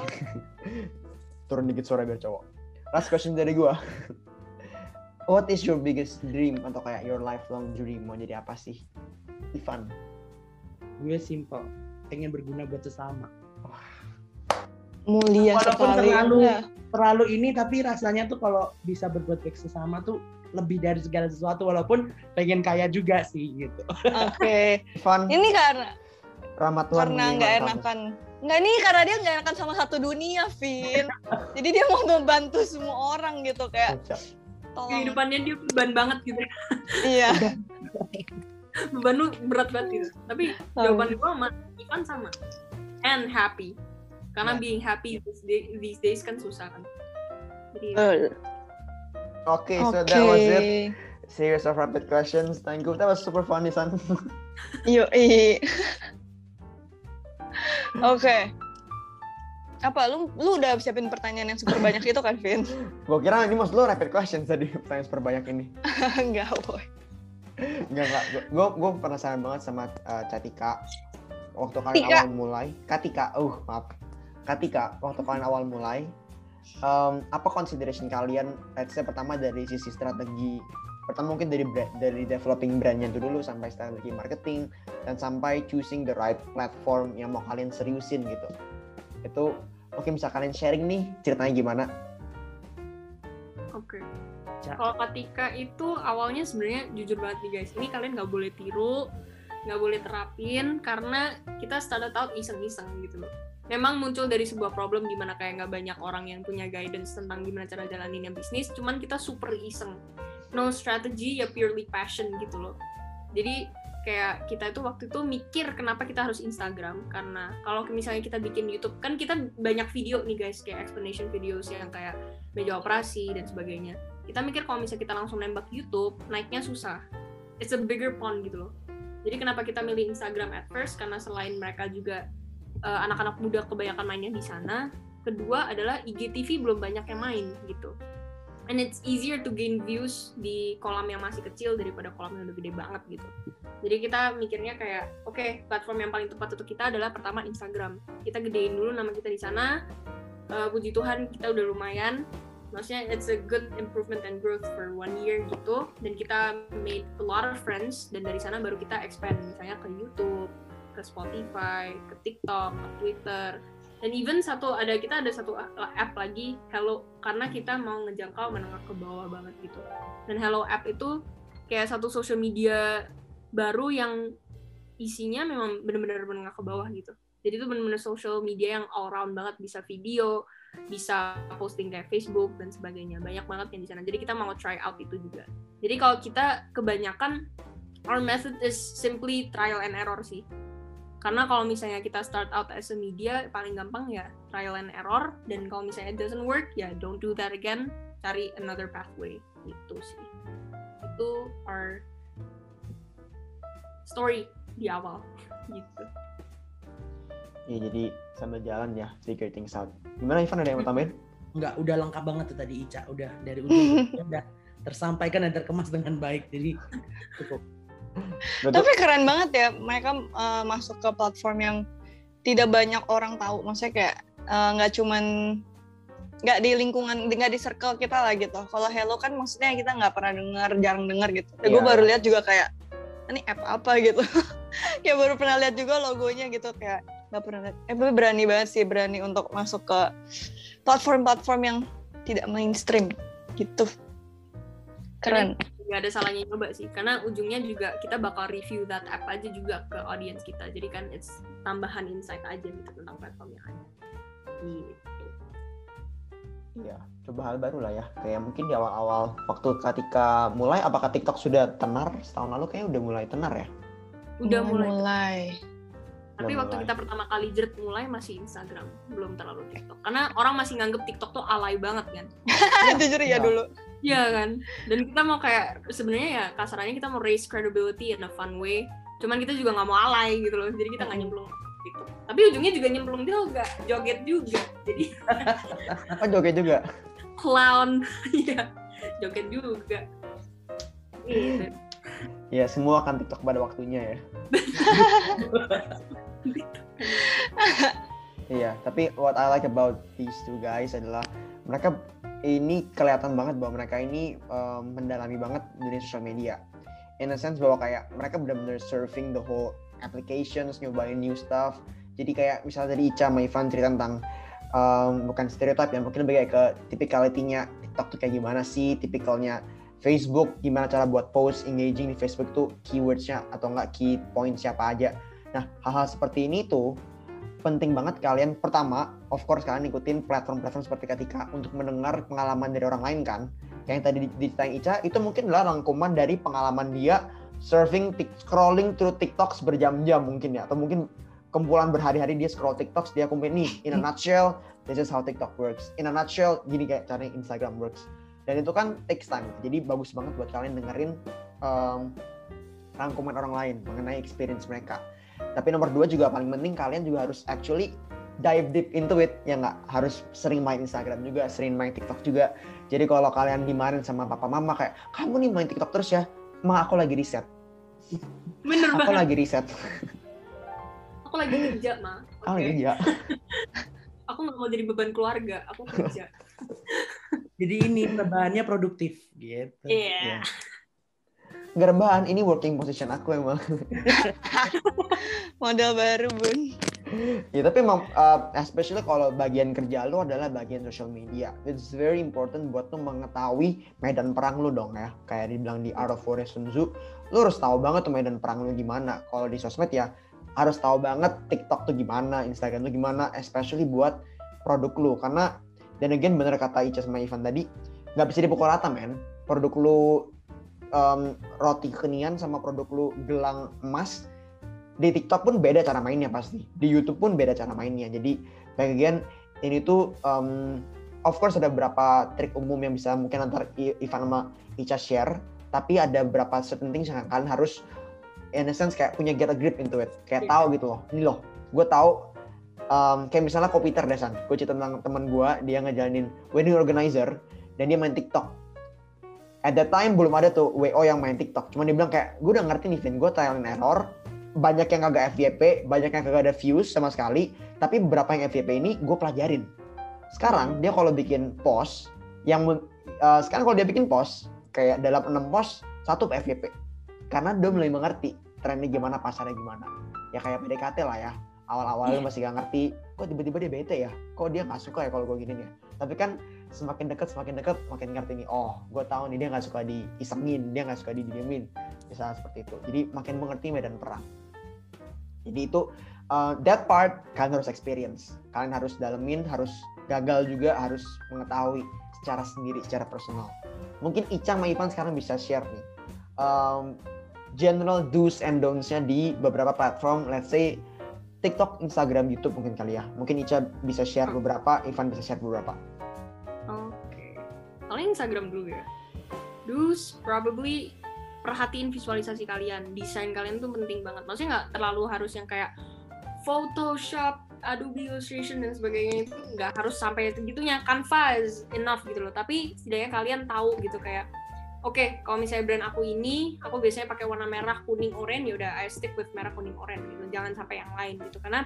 turun dikit suara biar cowok last question dari gua what is your biggest dream atau kayak your lifelong dream mau jadi apa sih Ivan Gue simple. Pengen berguna buat sesama. Mulia Walaupun sekali. terlalu- Anda. Terlalu ini tapi rasanya tuh kalau bisa berbuat baik sesama tuh lebih dari segala sesuatu walaupun pengen kaya juga sih gitu. Oke. Ivan Ini karena rahmat Tuhan karena nggak kamu. Nggak nih karena dia nggak enakan sama satu dunia, Vin. Jadi dia mau membantu semua orang gitu kayak tolong. kehidupannya dia beban banget gitu Iya. beban lu berat banget gitu tapi jawaban gue sama Ivan sama and happy karena Ya. being happy these, day- these days kan susah kan jadi Betul. oke so Oke. that was it series of rapid questions thank you that was super fun Isan Yoi. Oke. Apa lu lu udah siapin pertanyaan yang super banyak itu kan, Vin? gua kira ini maksud lo rapid questions tadi pertanyaan super banyak ini Enggak, boy. Enggak, enggak. Gue gue penasaran banget sama uh, Catika. Waktu kalian Tika. awal mulai. Katika, uh maaf. Katika, waktu kalian awal mulai. em, apa consideration kalian, let's say pertama dari sisi strategi, pertama mungkin dari dari developing brandnya itu dulu sampai strategi marketing dan sampai choosing the right platform yang mau kalian seriusin gitu. Itu mungkin bisa kalian sharing nih ceritanya gimana? oke Ca. kalau ketika itu awalnya sebenarnya jujur banget nih guys ini kalian nggak boleh tiru nggak boleh terapin karena kita started out iseng-iseng gitu loh memang muncul dari sebuah problem di mana kayak nggak banyak orang yang punya guidance tentang gimana cara jalaninnya bisnis cuman kita super iseng no strategy ya purely passion gitu loh. Jadi kayak kita itu waktu itu mikir kenapa kita harus Instagram. Karena kalau misalnya kita bikin YouTube kan kita banyak video nih guys kayak explanation videos yang kayak meja operasi dan sebagainya. Kita mikir kalau misalnya kita langsung nembak YouTube naiknya susah. It's a bigger pond gitu loh. Jadi kenapa kita milih Instagram at first? Karena selain mereka juga uh, anak-anak muda kebanyakan mainnya di sana. Kedua adalah IGTV belum banyak yang main gitu and it's easier to gain views di kolam yang masih kecil daripada kolam yang udah gede banget gitu. Jadi kita mikirnya kayak oke platform yang paling tepat untuk kita adalah pertama Instagram. Kita gedein dulu nama kita di sana. Uh, puji Tuhan kita udah lumayan. Maksudnya it's a good improvement and growth for one year gitu. Dan kita made a lot of friends. Dan dari sana baru kita expand misalnya ke YouTube ke Spotify ke TikTok ke Twitter dan even satu ada kita ada satu uh, app lagi Hello karena kita mau ngejangkau menengah ke bawah banget gitu. Dan Hello app itu kayak satu social media baru yang isinya memang benar-benar menengah ke bawah gitu. Jadi itu benar-benar social media yang all round banget. Bisa video bisa posting kayak Facebook dan sebagainya. Banyak banget yang di sana. Jadi kita mau try out itu juga. Jadi kalau kita kebanyakan our method is simply trial and error sih karena kalau misalnya kita start out as a media paling gampang ya trial and error dan kalau misalnya it doesn't work ya don't do that again cari another pathway itu sih itu our story di awal gitu Ya jadi sambil jalan ya figure things out. Gimana Ivan ada yang mau tambahin? Enggak, udah lengkap banget tuh tadi Ica. Udah dari ujung udah tersampaikan dan terkemas dengan baik. Jadi cukup. Betul. Tapi keren banget ya mereka uh, masuk ke platform yang tidak banyak orang tahu. Maksudnya kayak uh, nggak cuman nggak di lingkungan nggak di circle kita lah gitu. Kalau Hello kan maksudnya kita nggak pernah dengar, jarang dengar gitu. Ya, gue Iya. baru lihat juga kayak ini app apa gitu. kayak baru pernah lihat juga logonya gitu kayak nggak pernah lihat. Eh tapi berani banget sih berani untuk masuk ke platform-platform yang tidak mainstream gitu. Keren. Nggak ada salahnya nyoba sih karena ujungnya juga kita bakal review that app aja juga ke audience kita jadi kan it's tambahan insight aja gitu tentang platform yang ada gitu Iya, coba hal baru lah ya. Kayak mungkin di awal-awal waktu ketika mulai, apakah TikTok sudah tenar? Setahun lalu kayaknya udah mulai tenar ya. udah mulai mulai. Tapi Belum waktu mulai. kita pertama kali jerit mulai masih Instagram, belum terlalu TikTok. Karena orang masih nganggep TikTok tuh alay banget kan. Jujur ya Iya. dulu. Iya kan. Dan kita mau kayak sebenarnya ya kasarannya kita mau raise credibility in a fun way. Cuman kita juga nggak mau alay gitu loh. Jadi kita nggak nyemplung TikTok. Tapi ujungnya juga nyemplung juga, joget juga. Jadi Apa joget juga? clown, iya, joget juga. Gitu. Ya semua akan TikTok pada waktunya ya. Iya, tapi what I like about these two guys adalah mereka ini kelihatan banget bahwa mereka ini um, mendalami banget dunia sosial media. In a sense bahwa kayak mereka benar-benar surfing the whole applications, nyobain new stuff. Jadi kayak misalnya tadi Ica sama Ivan cerita tentang um, bukan stereotip ya, mungkin lebih kayak ke typicality-nya TikTok tuh kayak gimana sih, tipikalnya Facebook, gimana cara buat post engaging di Facebook tuh keywords-nya atau enggak key points siapa aja. Nah, hal-hal seperti ini tuh penting banget kalian pertama of course kalian ikutin platform-platform seperti ketika untuk mendengar pengalaman dari orang lain kan? Yang tadi di- diceritain Ica itu mungkin adalah rangkuman dari pengalaman dia surfing scrolling through TikTok berjam-jam mungkin ya atau mungkin kumpulan berhari-hari dia scroll TikTok dia kumpulin nih in a nutshell this is how TikTok works. In a nutshell gini kayak caranya Instagram works. Dan itu kan takes time jadi bagus banget buat kalian dengerin um, rangkuman orang lain mengenai experience mereka tapi nomor dua juga paling penting kalian juga harus actually dive deep into it ya nggak harus sering main Instagram juga sering main TikTok juga jadi kalau kalian dimarahin sama papa mama kayak kamu nih main TikTok terus ya ma aku lagi riset Bener aku banget. lagi riset Aku lagi kerja, Ma. oh Oke. iya Aku nggak mau jadi beban keluarga. Aku kerja. Jadi ini rebahannya produktif gitu. Iya. Iya. Nggak rebahan ini working position aku emang. Model baru, Bun. ya tapi emang uh, especially kalau bagian kerja lu adalah bagian social media. It's very important buat lu mengetahui medan perang lu dong ya. Kayak dibilang di Art of War Sun Tzu lu harus tahu banget tuh medan perang lu gimana. Kalau di sosmed ya harus tahu banget TikTok tuh gimana Instagram tuh gimana especially buat produk lu. Karena dan again bener kata Ica sama Ivan tadi nggak bisa dipukul rata men. Produk lu um, roti kekinian sama produk lu gelang emas di TikTok pun beda cara mainnya pasti. Di YouTube pun beda cara mainnya. Jadi again ini tuh um, of course ada beberapa trik umum yang bisa mungkin antar Ivan sama Ica share tapi ada beberapa certain things yang kalian harus in a sense kayak punya get a grip into it. Kayak Iya. tahu gitu loh ini loh gue tahu um, kayak misalnya Kopiter Desan gue cerita tentang teman gue dia ngejalanin wedding organizer dan dia main TikTok at that time belum ada tuh WO yang main TikTok. Cuma dia bilang kayak gue udah ngerti nih Vin. Gue trial and error. Banyak yang kagak FYP banyak yang kagak ada views sama sekali. Tapi beberapa yang FYP ini gue pelajarin. Sekarang dia kalau bikin post yang uh, sekarang kalau dia bikin post kayak dalam 6 post satu FYP karena dia mulai mengerti trennya gimana pasarnya gimana. Ya kayak PDKT lah ya. Awal-awal lu masih gak ngerti. Kok tiba-tiba dia bete ya? Kok dia nggak suka ya kalau gue gini ya tapi kan semakin dekat semakin dekat makin ngerti nih oh gue tahu nih dia nggak suka diisengin dia nggak suka didiemin misalnya seperti itu. Jadi makin mengerti medan perang. Jadi itu uh, that part kalian harus experience. Kalian harus dalemin harus gagal juga harus mengetahui secara sendiri secara personal. Mungkin Ica sama Ivan sekarang bisa share nih. Um, general do's and don'ts-nya di beberapa platform. Let's say TikTok, Instagram, YouTube mungkin kali ya. Mungkin Ica bisa share beberapa, Ivan bisa share beberapa. Instagram dulu ya. Do's probably perhatiin visualisasi kalian. Desain kalian tuh penting banget. Maksudnya nggak terlalu harus yang kayak Photoshop, Adobe Illustration dan sebagainya itu nggak harus sampai segitunya. Canva is enough gitu loh. Tapi setidaknya kalian tahu gitu kayak Oke, kalau misalnya brand aku ini, aku biasanya pakai warna merah, kuning, oranye, ya udah I stick with merah, kuning, oranye gitu. Jangan sampai yang lain gitu. Karena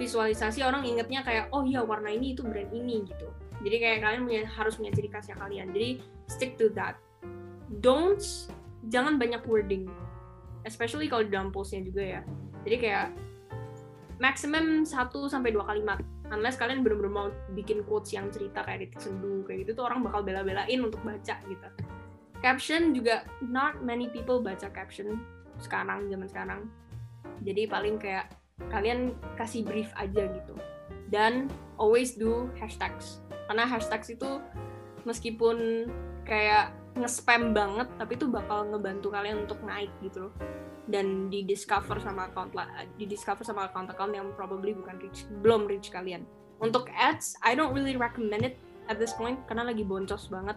visualisasi orang ingetnya kayak oh iya warna ini itu brand ini gitu. Jadi kayak kalian punya, harus punya ciri khasnya kalian. Jadi stick to that. Don'ts jangan banyak wording. Especially kalau di dalam postnya juga ya. Jadi kayak maximum 1 sampai 2 kalimat. Unless kalian bener-bener mau bikin quotes yang cerita kayak titik sendu kayak gitu tuh orang bakal bela-belain untuk baca gitu. Caption juga not many people baca caption sekarang zaman sekarang. Jadi paling kayak kalian kasih brief aja gitu. Dan always do hashtags karena hashtags itu meskipun kayak nge-spam banget tapi itu bakal ngebantu kalian untuk naik gitu loh. Dan di discover sama account di discover sama account account yang probably bukan reach belum reach kalian. Untuk ads I don't really recommend it at this point karena lagi boncos banget.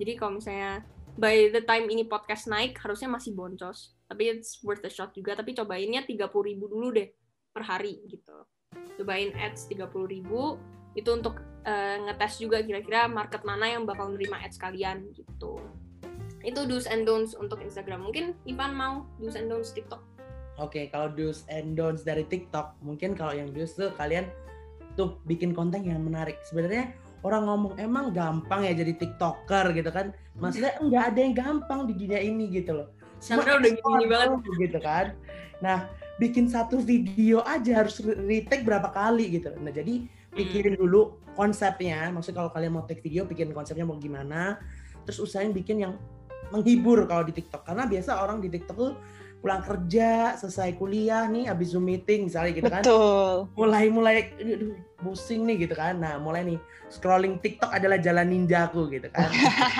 Jadi kalau misalnya by the time ini podcast naik harusnya masih boncos. Tapi it's worth a shot juga. Tapi cobainnya 30.000 ribu dulu deh per hari gitu. Cobain ads 30.000 ribu itu untuk uh, ngetes juga kira-kira market mana yang bakal nerima ads kalian gitu itu do's and don'ts untuk Instagram mungkin Ivan mau do's and don'ts TikTok Oke, okay, kalau do's and don'ts dari TikTok, mungkin kalau yang do's tuh kalian tuh bikin konten yang menarik. Sebenarnya orang ngomong emang gampang ya jadi TikToker gitu kan. Maksudnya nggak ada yang gampang di dunia ini gitu loh. Chandra udah gini banget gitu kan. Nah, bikin satu video aja harus retake berapa kali gitu. Nah, jadi pikirin hmm. dulu konsepnya. Maksudnya kalau kalian mau take video, pikirin konsepnya mau gimana. Terus usahain bikin yang menghibur kalau di TikTok karena biasa orang di TikTok tuh pulang kerja selesai kuliah nih habis zoom meeting misalnya gitu kan Betul. mulai mulai aduh, pusing nih gitu kan nah mulai nih scrolling TikTok adalah jalan ninjaku gitu kan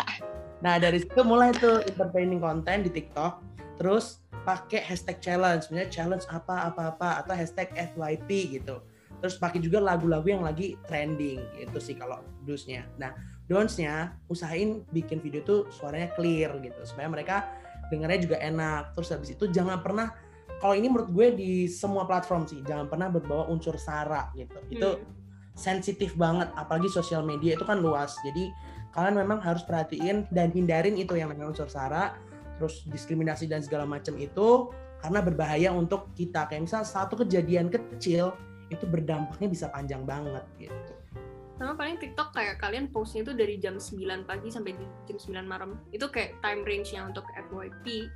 nah dari situ mulai tuh entertaining konten di TikTok terus pakai hashtag challenge sebenarnya challenge apa apa apa atau hashtag FYP gitu terus pakai juga lagu-lagu yang lagi trending itu sih kalau dusnya nah donsnya usahain bikin video tuh suaranya clear gitu. Supaya mereka dengarnya juga enak. Terus habis itu jangan pernah kalau ini menurut gue di semua platform sih jangan pernah berbawa unsur sara gitu. Itu hmm. sensitif banget apalagi sosial media itu kan luas. Jadi kalian memang harus perhatiin dan hindarin itu yang namanya unsur sara terus diskriminasi dan segala macam itu karena berbahaya untuk kita. Kayak misal satu kejadian kecil itu berdampaknya bisa panjang banget gitu. Sama paling TikTok kayak kalian postnya itu dari jam 9 pagi sampai jam 9 malam. Itu kayak time range-nya untuk FYP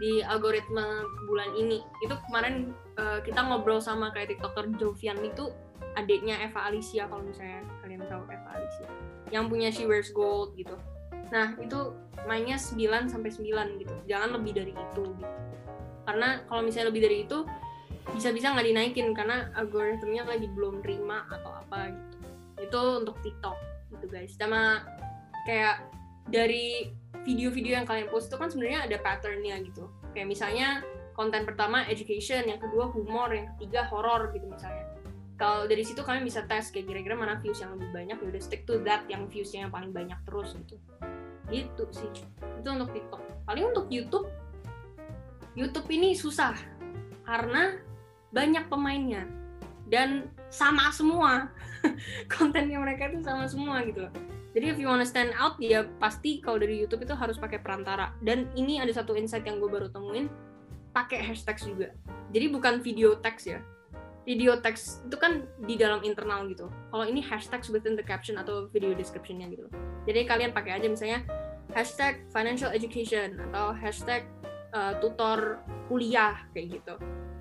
di algoritma bulan ini. Itu kemarin uh, kita ngobrol sama kayak tiktoker Jovian itu adiknya Eva Alicia kalau misalnya kalian tahu Eva Alicia yang punya She Wears Gold gitu. Nah itu mainnya 9 sampai 9 gitu. Jangan lebih dari itu gitu. Karena kalau misalnya lebih dari itu bisa-bisa nggak dinaikin karena algoritmnya lagi belum terima atau apa gitu. Itu untuk TikTok gitu guys. Sama kayak dari video-video yang kalian post itu kan sebenarnya ada patternnya gitu. Kayak misalnya konten pertama education yang kedua humor yang ketiga horror gitu misalnya. Kalau dari situ kalian bisa tes kayak kira-kira mana views yang lebih banyak ya udah stick to that yang viewsnya yang paling banyak terus gitu. Gitu sih. Itu untuk TikTok. Paling untuk YouTube YouTube ini susah karena banyak pemainnya. Dan sama semua. Kontennya mereka itu sama semua gitu loh. Jadi if you wanna stand out ya pasti kalau dari YouTube itu harus pakai perantara. Dan ini ada satu insight yang gue baru temuin pakai hashtag juga. Jadi bukan video teks ya. Video teks itu kan di dalam internal gitu. Kalau ini hashtag within the caption atau video descriptionnya gitu jadi kalian pakai aja misalnya hashtag financial education atau hashtag uh, tutor kuliah kayak gitu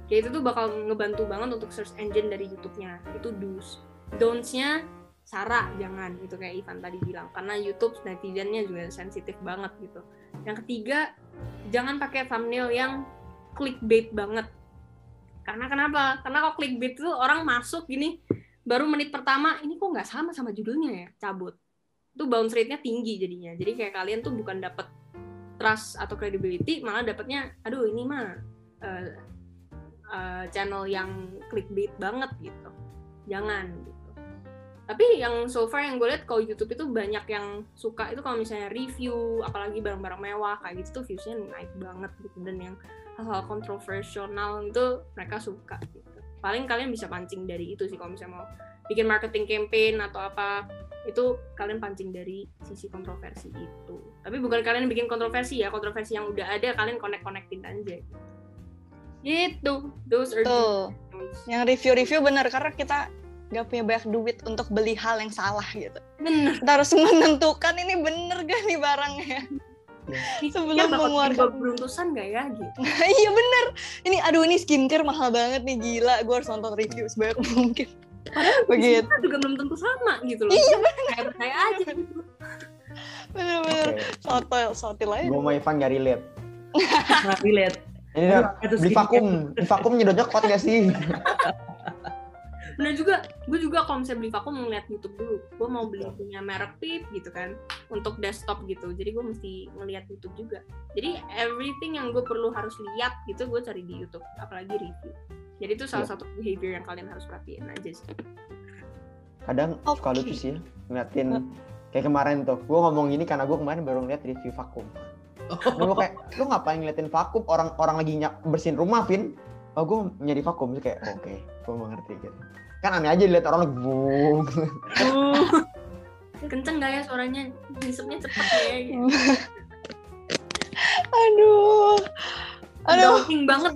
kayak itu tuh bakal ngebantu banget untuk search engine dari YouTube-nya. Itu do's. Don'ts-nya Sarah jangan gitu kayak Ivan tadi bilang. Karena YouTube netizennya juga sensitif banget gitu. Yang ketiga jangan pakai thumbnail yang clickbait banget. Karena kenapa? Karena kalau clickbait itu orang masuk gini baru menit pertama ini kok nggak sama sama judulnya ya? Cabut. Itu bounce rate-nya tinggi jadinya. Jadi kayak kalian tuh bukan dapet trust atau credibility malah dapetnya aduh ini mah uh, uh, channel yang clickbait banget gitu. Jangan gitu. Tapi yang so far yang gue lihat kalau YouTube itu banyak yang suka itu kalau misalnya review apalagi barang-barang mewah kayak gitu tuh viewsnya naik banget gitu. Dan yang hal-hal kontroversial itu mereka suka gitu. Paling kalian bisa pancing dari itu sih kalau misalnya mau bikin marketing campaign atau apa itu kalian pancing dari sisi kontroversi itu. Tapi bukan kalian bikin kontroversi ya kontroversi yang udah ada kalian connect connectin aja gitu those are Tuh. yang review-review bener karena kita nggak punya banyak duit untuk beli hal yang salah gitu. Bener. Kita harus menentukan ini bener gak nih barangnya? Ya. sebelum ya, mengeluarkan. beruntusan gak ya gitu? Iya bener. Ini aduh ini skincare mahal banget nih gila. Gue harus nonton review sebanyak mungkin. Padahal begitu. juga belum tentu sama gitu loh. Iya bener. Kayak percaya aja gitu. Bener-bener okay. soto sotil aja gue mau Ivan gak relate. Nggak relate ini beli vakum, beli vakum nyedotnya kuat gak sih? bener juga. Gue juga kalau misalnya beli vakum ngeliat YouTube dulu. Gue mau beli punya merek pip gitu kan untuk desktop gitu. Jadi gue mesti ngeliat YouTube juga. Jadi everything yang gue perlu harus lihat gitu gue cari di YouTube. Apalagi review. Jadi itu salah Iya. satu behavior yang kalian harus perhatiin aja sih. Kadang suka Oke. lucu sih ngeliatin kayak kemarin tuh. Gue ngomong gini karena gue kemarin baru ngeliat review vakum Dan gue kayak lu ngapain ngeliatin vakum? Orang orang lagi nyak bersihin rumah Vin. Oh gue nyari vakum. Terus kayak oke gue mengerti gitu. Kan aneh aja dilihat orang lagi bung kenceng gak ya suaranya? Ngisepnya cepet ya gitu. Aduh. Aduh. adulting banget.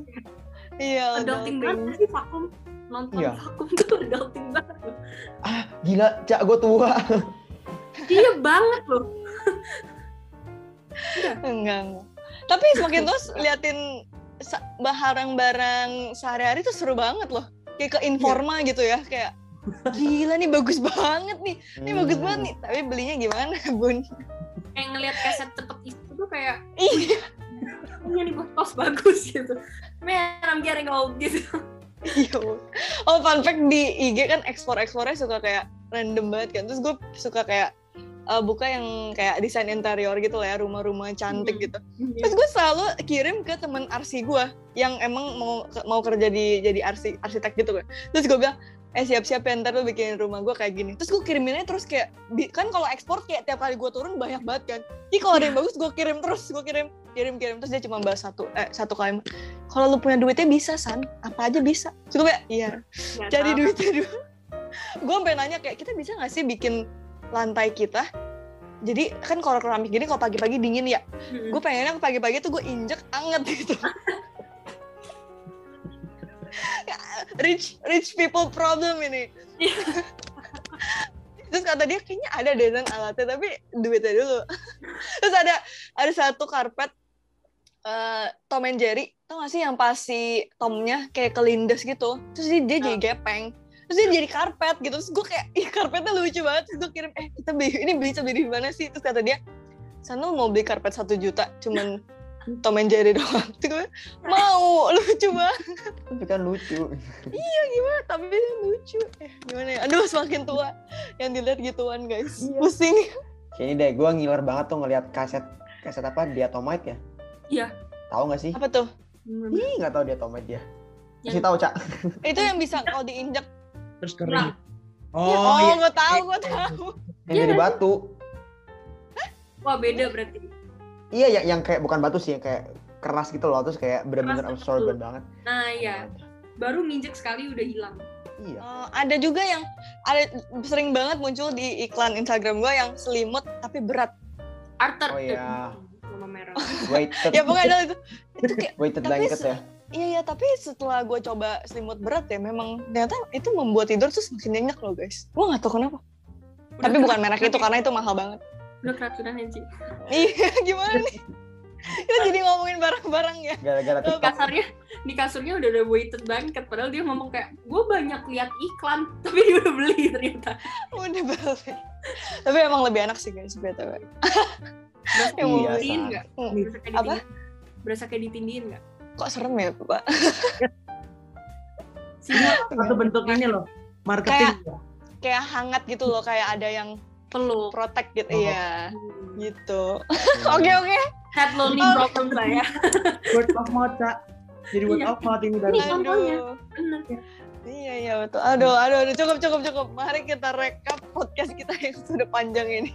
Iya, adulting adulting. banget sih vakum. Nonton Iya. vakum tuh adulting banget loh. Ah gila cak gue tua. Iya banget loh Enggak, enggak. Tapi semakin terus liatin barang-barang sehari-hari tuh seru banget loh. Kayak ke informa gitu ya, kayak gila nih bagus banget nih. Ini bagus Hmm. banget nih. Tapi belinya gimana, Bun? kayak ngeliat kaset cepet itu tuh kayak Iya. ini nih bos bagus gitu man I'm getting old gitu Iya. Oh, fun fact di IG kan ekspor-ekspornya suka kayak random banget kan. Terus gue suka kayak eh, buka yang kayak desain interior gitu lah ya, rumah-rumah cantik Hmm. gitu. Terus gue selalu kirim ke temen arsi gue yang emang mau mau kerja di jadi arsi arsitek gitu kan. Terus gue bilang, eh siap-siap ya ntar lu bikin rumah gue kayak gini. Terus gue kiriminnya terus kayak kan kalau ekspor kayak tiap kali gue turun banyak banget kan. Jadi kalau ada yang bagus gue kirim terus, gue kirim kirim kirim terus dia cuma bahas satu eh satu kalimat. Kalau lu punya duitnya bisa san, apa aja bisa. Terus gue kayak iya Nggak cari duitnya dulu. gue sampai nanya kayak kita bisa nggak sih bikin lantai kita. Jadi kan kalau keramik gini kalau pagi-pagi dingin ya. Mm-mm. gue pengennya pagi-pagi tuh gue injek anget gitu. Rich rich people problem ini. Terus kata dia kayaknya ada desain alatnya tapi duitnya dulu. Terus ada ada satu karpet eh, Tom and Jerry. Tau gak sih yang pas si Tomnya kayak kelindes gitu? Terus dia, dia jadi gepeng terus dia jadi karpet gitu. Terus gue kayak ih karpetnya lucu banget. Terus gue kirim eh kita beli ini beli di mana sih? Terus kata dia sana mau beli karpet satu juta cuman Tom and Jerry doang. Terus gue mau lucu banget. Tapi kan lucu. Gimana? Tapi dia lucu. Eh gimana ya? Aduh semakin tua yang dilihat gituan guys. Iya. pusing. Ini deh gue ngiler banget tuh ngeliat kaset kaset apa diatomite ya? Iya. tahu nggak sih? Apa tuh? Hmm. ih nggak tahu dia Yang- kasih tahu cak. Itu yang bisa kalau diinjak Terus kering. Nah. oh, Oh, iya. gue tahu gue tahu. yang Iya dari batu wah beda berarti. Iya yang yang kayak bukan batu sih yang kayak keras gitu loh terus kayak bener-bener Keras absorbent betul. banget. Nah iya. Baru nginjek sekali udah hilang. Iya. Oh, ada juga yang ada sering banget muncul di iklan Instagram gue yang selimut tapi berat. Arthur. Oh, iya. nama merah. Weighted. Ya pokoknya itu. Itu kayak weighted tapi blanket ya iya ya tapi setelah gue coba selimut berat ya memang ternyata itu membuat tidur tuh semakin nyenyak loh guys. Gue nggak tahu kenapa. Udah tapi bukan merek itu karena itu mahal banget. Udah keracunan ya Ci. iya gimana nih? Kita jadi ngomongin barang-barang ya. Gara-gara tiktok. kasarnya di kasurnya udah ada weighted blanket padahal dia ngomong kayak gue banyak lihat iklan tapi dia udah beli ternyata. Udah balik tapi emang lebih enak sih guys btw berasa Yang mau Iya, ditindihin nggak? Hmm. berasa kayak Apa? ditindihin berasa kayak ditindihin nggak kok serem ya pak Satu bentuk ini loh. Marketing. ya. kayak hangat gitu loh kayak ada yang peluk protect gitu Oh. iya Hmm. gitu oke oke head lonely Oh. problem saya Word of mouth, Cak. Jadi word Iya. of mouth ini dari Ini contohnya. iya iya betul aduh aduh aduh cukup cukup cukup mari kita rekap podcast kita yang sudah panjang ini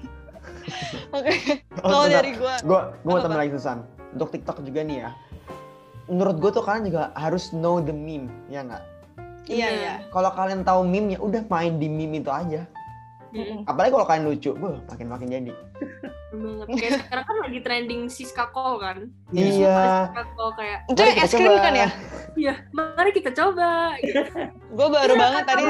oke kalau dari gua gue gue mau Apa, tambahin lagi Susan untuk tiktok juga nih ya menurut gue tuh kalian juga harus know the meme ya nggak? Iya iya. kalau kalian tahu meme ya udah main di meme itu aja. Hmm, apalagi kalau kalian lucu gue makin makin jadi. Banget. Kayak sekarang kan lagi trending Siska Call kan. Iya. Siska Call kayak itu yang es krim coba. kan ya? Iya mari kita coba gitu. gue baru Iya, banget tadi?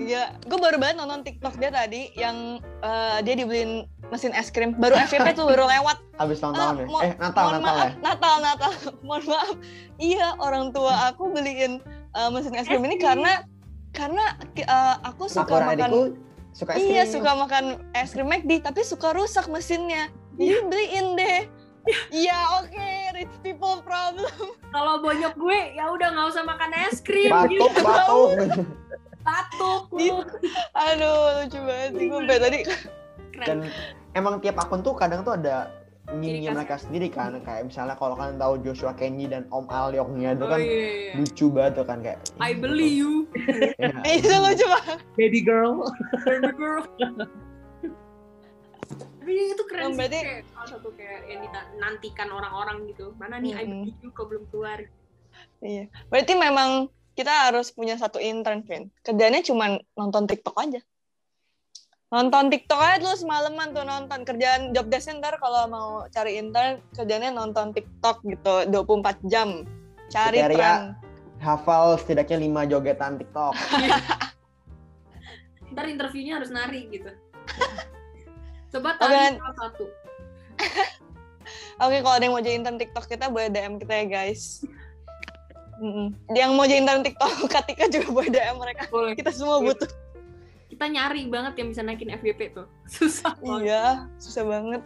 Iya, gue baru banget nonton TikTok dia tadi yang eh, dia dibeliin mesin es krim. Baru FVP tuh baru lewat. habis tahun Eh, tahun ya eh Natal Mohon Natal maaf, ya Natal, Natal. Mohon maaf. Iya, orang tua aku beliin eh, mesin es krim ini krim. karena karena eh, aku aku suka dan makan adikku suka es Iya, krim. suka makan es krim McD, tapi suka rusak mesinnya. Jadi beliin deh. Iya, oke, rich people problem. kalau bonyok gue ya udah nggak usah makan es krim batuk gitu batuk Iya. Aduh, lucu banget sih gue tadi. keren dan emang tiap akun tuh kadang tuh ada khas. mereka sendiri kan kayak misalnya kalau kalian tahu Joshua Kenji dan Om Alyongnya itu oh kan iya, iya. lucu banget tuh kan kayak I believe you Ya, Itu lucu banget. baby girl baby girl tapi itu keren Oh, sih berarti- kayak salah satu kayak yang dinantikan orang-orang gitu mana nih I Mm-mm. believe you kok belum keluar Iya. Berarti memang kita harus punya satu intern, Vin. Kerjanya cuma nonton TikTok aja. Nonton TikTok aja dulu semalaman tuh nonton. Kerjaan job desk ntar kalau mau cari intern, kerjanya nonton TikTok gitu 24 jam. Cari Kriteria tren. hafal setidaknya 5 jogetan TikTok ntar interviewnya harus nari gitu coba tadi salah satu Oke, kalau ada yang mau jadi intern TikTok kita boleh DM kita ya, guys. Mm-mm. Yang mau jadi intern TikTok, Katika juga boleh DM mereka. boleh Kita semua butuh. Kita nyari banget yang bisa naikin FYP tuh susah banget Iya, susah banget.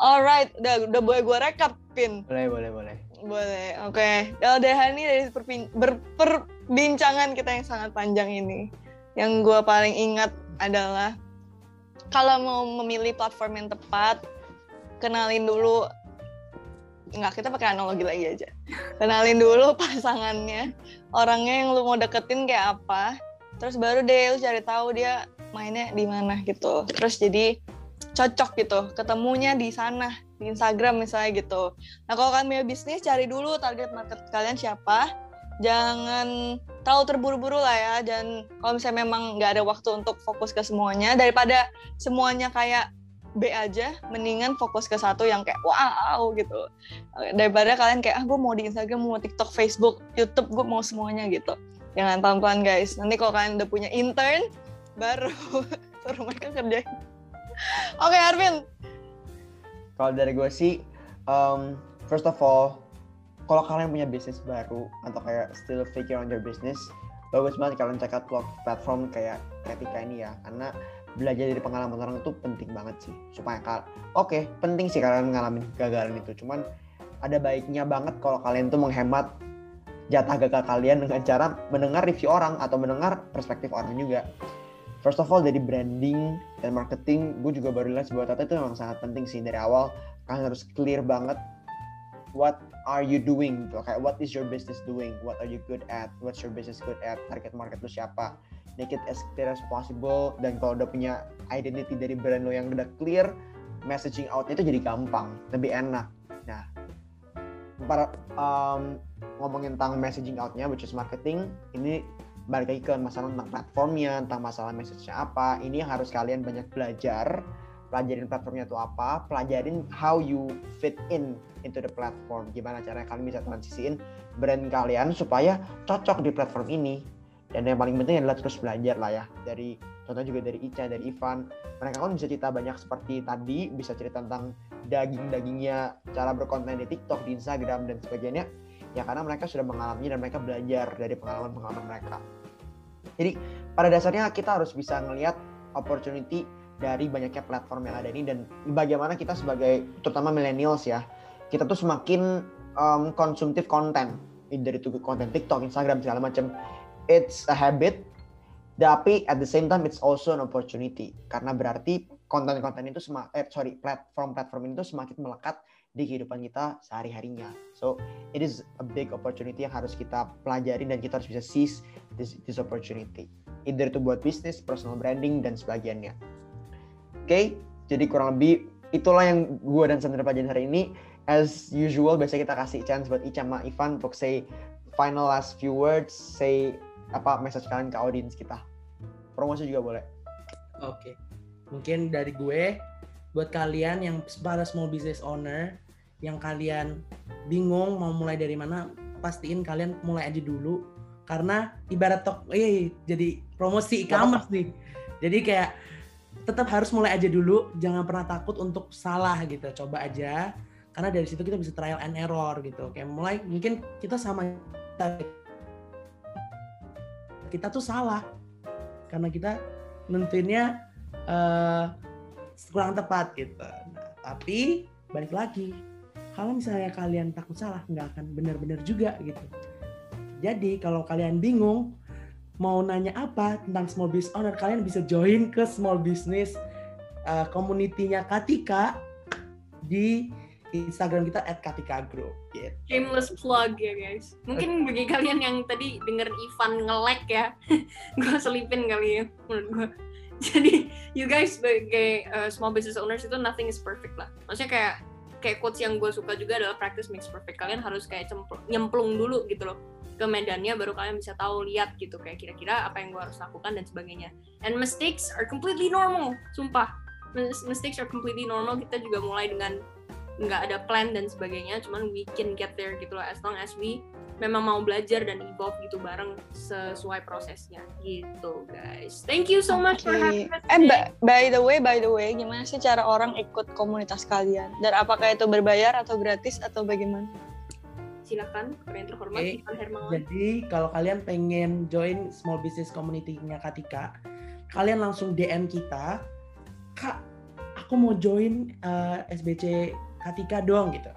Alright, udah udah boleh gue rekap, Pin. boleh boleh boleh Boleh, oke. LDH ini dari perbincangan kita yang sangat panjang ini, yang gue paling ingat adalah kalau mau memilih platform yang tepat, kenalin dulu. Enggak, kita pakai analogi lagi aja. Kenalin dulu pasangannya, orangnya yang lu mau deketin kayak apa, terus baru deh lu cari tahu dia mainnya di mana gitu. Terus jadi cocok gitu, ketemunya di sana di Instagram misalnya gitu. Nah kalau kalian punya bisnis cari dulu target market kalian siapa. Jangan terlalu terburu-buru lah ya. Dan kalau misalnya memang nggak ada waktu untuk fokus ke semuanya, daripada semuanya kayak B aja, mendingan fokus ke satu yang kayak wow gitu. Daripada kalian kayak ah gue mau di Instagram, mau TikTok, Facebook, YouTube, gue mau semuanya gitu. Jangan pelan-pelan guys. Nanti kalau kalian udah punya intern, baru suruh mereka kerjain. Oke Arvin, Kalau dari gue sih, um, first of all, kalau kalian punya bisnis baru atau kayak still figure on your business, bagus banget kalian check out blog platform kayak Kretika ini ya, karena belajar dari pengalaman orang itu penting banget sih supaya kal oke penting sih kalian ngalamin kegagalan itu cuman ada baiknya banget kalau kalian tuh menghemat jatah gagal kalian dengan cara mendengar review orang atau mendengar perspektif orang juga. First of all dari branding dan marketing gue juga baru lihat sebuah tata itu memang sangat penting sih dari awal. Kalian harus clear banget what are you doing? Gitu. kayak what is your business doing? What are you good at? What's your business good at? Target market lu siapa? Make it as clear as possible. Dan kalau udah punya identity dari brand lo yang udah clear messaging outnya itu jadi gampang lebih enak. Nah para um, ngomongin tentang messaging outnya which is marketing ini balik lagi ke masalah tentang platformnya tentang masalah message-nya apa ini harus kalian banyak belajar pelajarin platformnya itu apa pelajarin how you fit in into the platform gimana caranya kalian bisa transisiin brand kalian supaya cocok di platform ini. Dan yang paling penting adalah terus belajar lah ya dari contoh juga dari Ica dari Ivan mereka kan bisa cerita banyak seperti tadi bisa cerita tentang daging-dagingnya cara berkonten di TikTok di Instagram dan sebagainya ya karena mereka sudah mengalaminya dan mereka belajar dari pengalaman-pengalaman mereka. Jadi pada dasarnya kita harus bisa ngelihat opportunity dari banyaknya platform yang ada ini dan bagaimana kita sebagai terutama millennials ya kita tuh semakin um, konsumtif konten. Dari konten TikTok, Instagram segala macam. It's a habit tapi at the same time it's also an opportunity. Karena berarti konten-konten itu sema eh sorry platform-platform itu semakin melekat di kehidupan kita sehari-harinya. So it is a big opportunity yang harus kita pelajari dan kita harus bisa seize this, this opportunity. Either itu buat bisnis, personal branding dan sebagainya oke jadi kurang lebih itulah yang gue dan Sandra pelajarin hari ini. As usual biasanya kita kasih chance buat Ica sama Ivan untuk say final last few words say apa message kalian ke audiens kita. Promosi juga boleh. Oke. Mungkin dari gue buat kalian yang para small business owner yang kalian bingung mau mulai dari mana, pastiin kalian mulai aja dulu karena ibarat tok eh jadi promosi e-commerce nih. Jadi kayak tetap harus mulai aja dulu, jangan pernah takut untuk salah gitu. Coba aja karena dari situ kita bisa trial and error gitu. Kayak mulai mungkin kita sama kita tuh salah karena kita nentuinnya uh, kurang tepat gitu. Nah, tapi balik lagi, kalau misalnya kalian takut salah, nggak akan benar-benar juga gitu. Jadi kalau kalian bingung, mau nanya apa tentang small business owner, kalian bisa join ke small business uh, community-nya Katika di Instagram kita @katikagro gitu. Shameless plug ya guys. Mungkin bagi kalian yang tadi denger Ivan ngelek ya, gue selipin kali ya menurut gue. Jadi you guys sebagai uh, small business owners itu nothing is perfect lah. Maksudnya kayak kayak quotes yang gue suka juga adalah practice makes perfect. Kalian harus kayak nyemplung dulu gitu loh ke medannya baru kalian bisa tahu lihat gitu kayak kira-kira apa yang gue harus lakukan dan sebagainya. And mistakes are completely normal, sumpah. Mistakes are completely normal. Kita juga mulai dengan nggak ada plan dan sebagainya cuman we can get there gitu loh as long as we memang mau belajar dan evolve gitu bareng sesuai prosesnya. Gitu guys. Thank you so much for having us eh by, by the way by the way gimana sih cara orang ikut komunitas kalian? Dan apakah itu berbayar atau gratis atau bagaimana? Silakan kalian terhormat okay. Ivan Hermawan. Jadi kalau kalian pengen join small business community-nya Katika kalian langsung DM kita. Kak aku mau join uh, eh, SBC Katika dong gitu.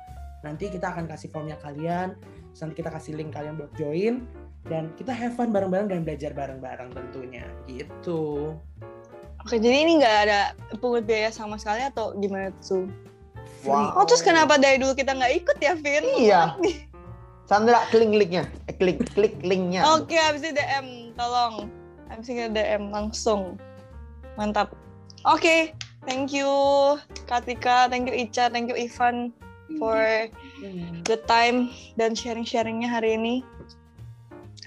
Nanti kita akan kasih formnya kalian, nanti kita kasih link kalian buat join dan kita have fun bareng-bareng dan belajar bareng-bareng tentunya gitu. Oke, jadi ini nggak ada pungut biaya sama sekali atau gimana tuh? Wow. Oh, terus kenapa dari dulu kita nggak ikut ya, Vin? Iya. Sandra, klik linknya. Eh, klik klik linknya. Oke, habis itu DM, tolong. Habis itu DM langsung. Mantap. Oke, Thank you Katika, thank you Ica, thank you Ivan for the time dan sharing-sharingnya hari ini.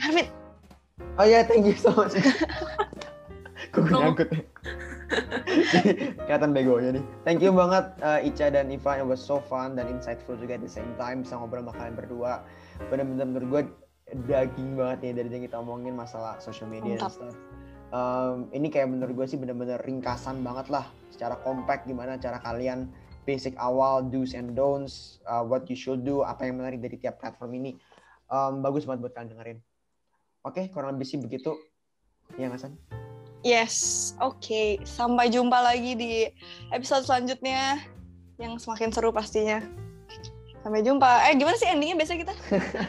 Arvin. Oh ya, yeah, thank you so much. Gue ngangkut ya. Kelihatan begonya nih. Thank you banget uh, Ica dan Ivan. It was so fun dan insightful juga at the same time. Bisa ngobrol sama kalian berdua. Bener-bener menurut gue daging banget nih dari yang kita omongin masalah social media Mantap. dan stuff. Um, ini kayak menurut gue sih bener-bener ringkasan banget lah secara compact gimana cara kalian basic awal do's and don'ts uh, what you should do apa yang menarik dari tiap platform ini. Um, bagus banget buat kalian dengerin. Oke okay, kurang lebih sih begitu. Ya Hasan yes oke. Okay. sampai jumpa lagi di episode selanjutnya yang semakin seru pastinya. Sampai jumpa. Eh gimana sih endingnya biasa kita?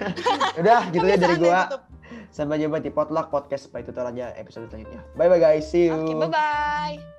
Udah gitu ya dari gua. sampai jumpa di potluck podcast by tutor aja episode selanjutnya. Bye bye guys. See you. Oke okay, bye bye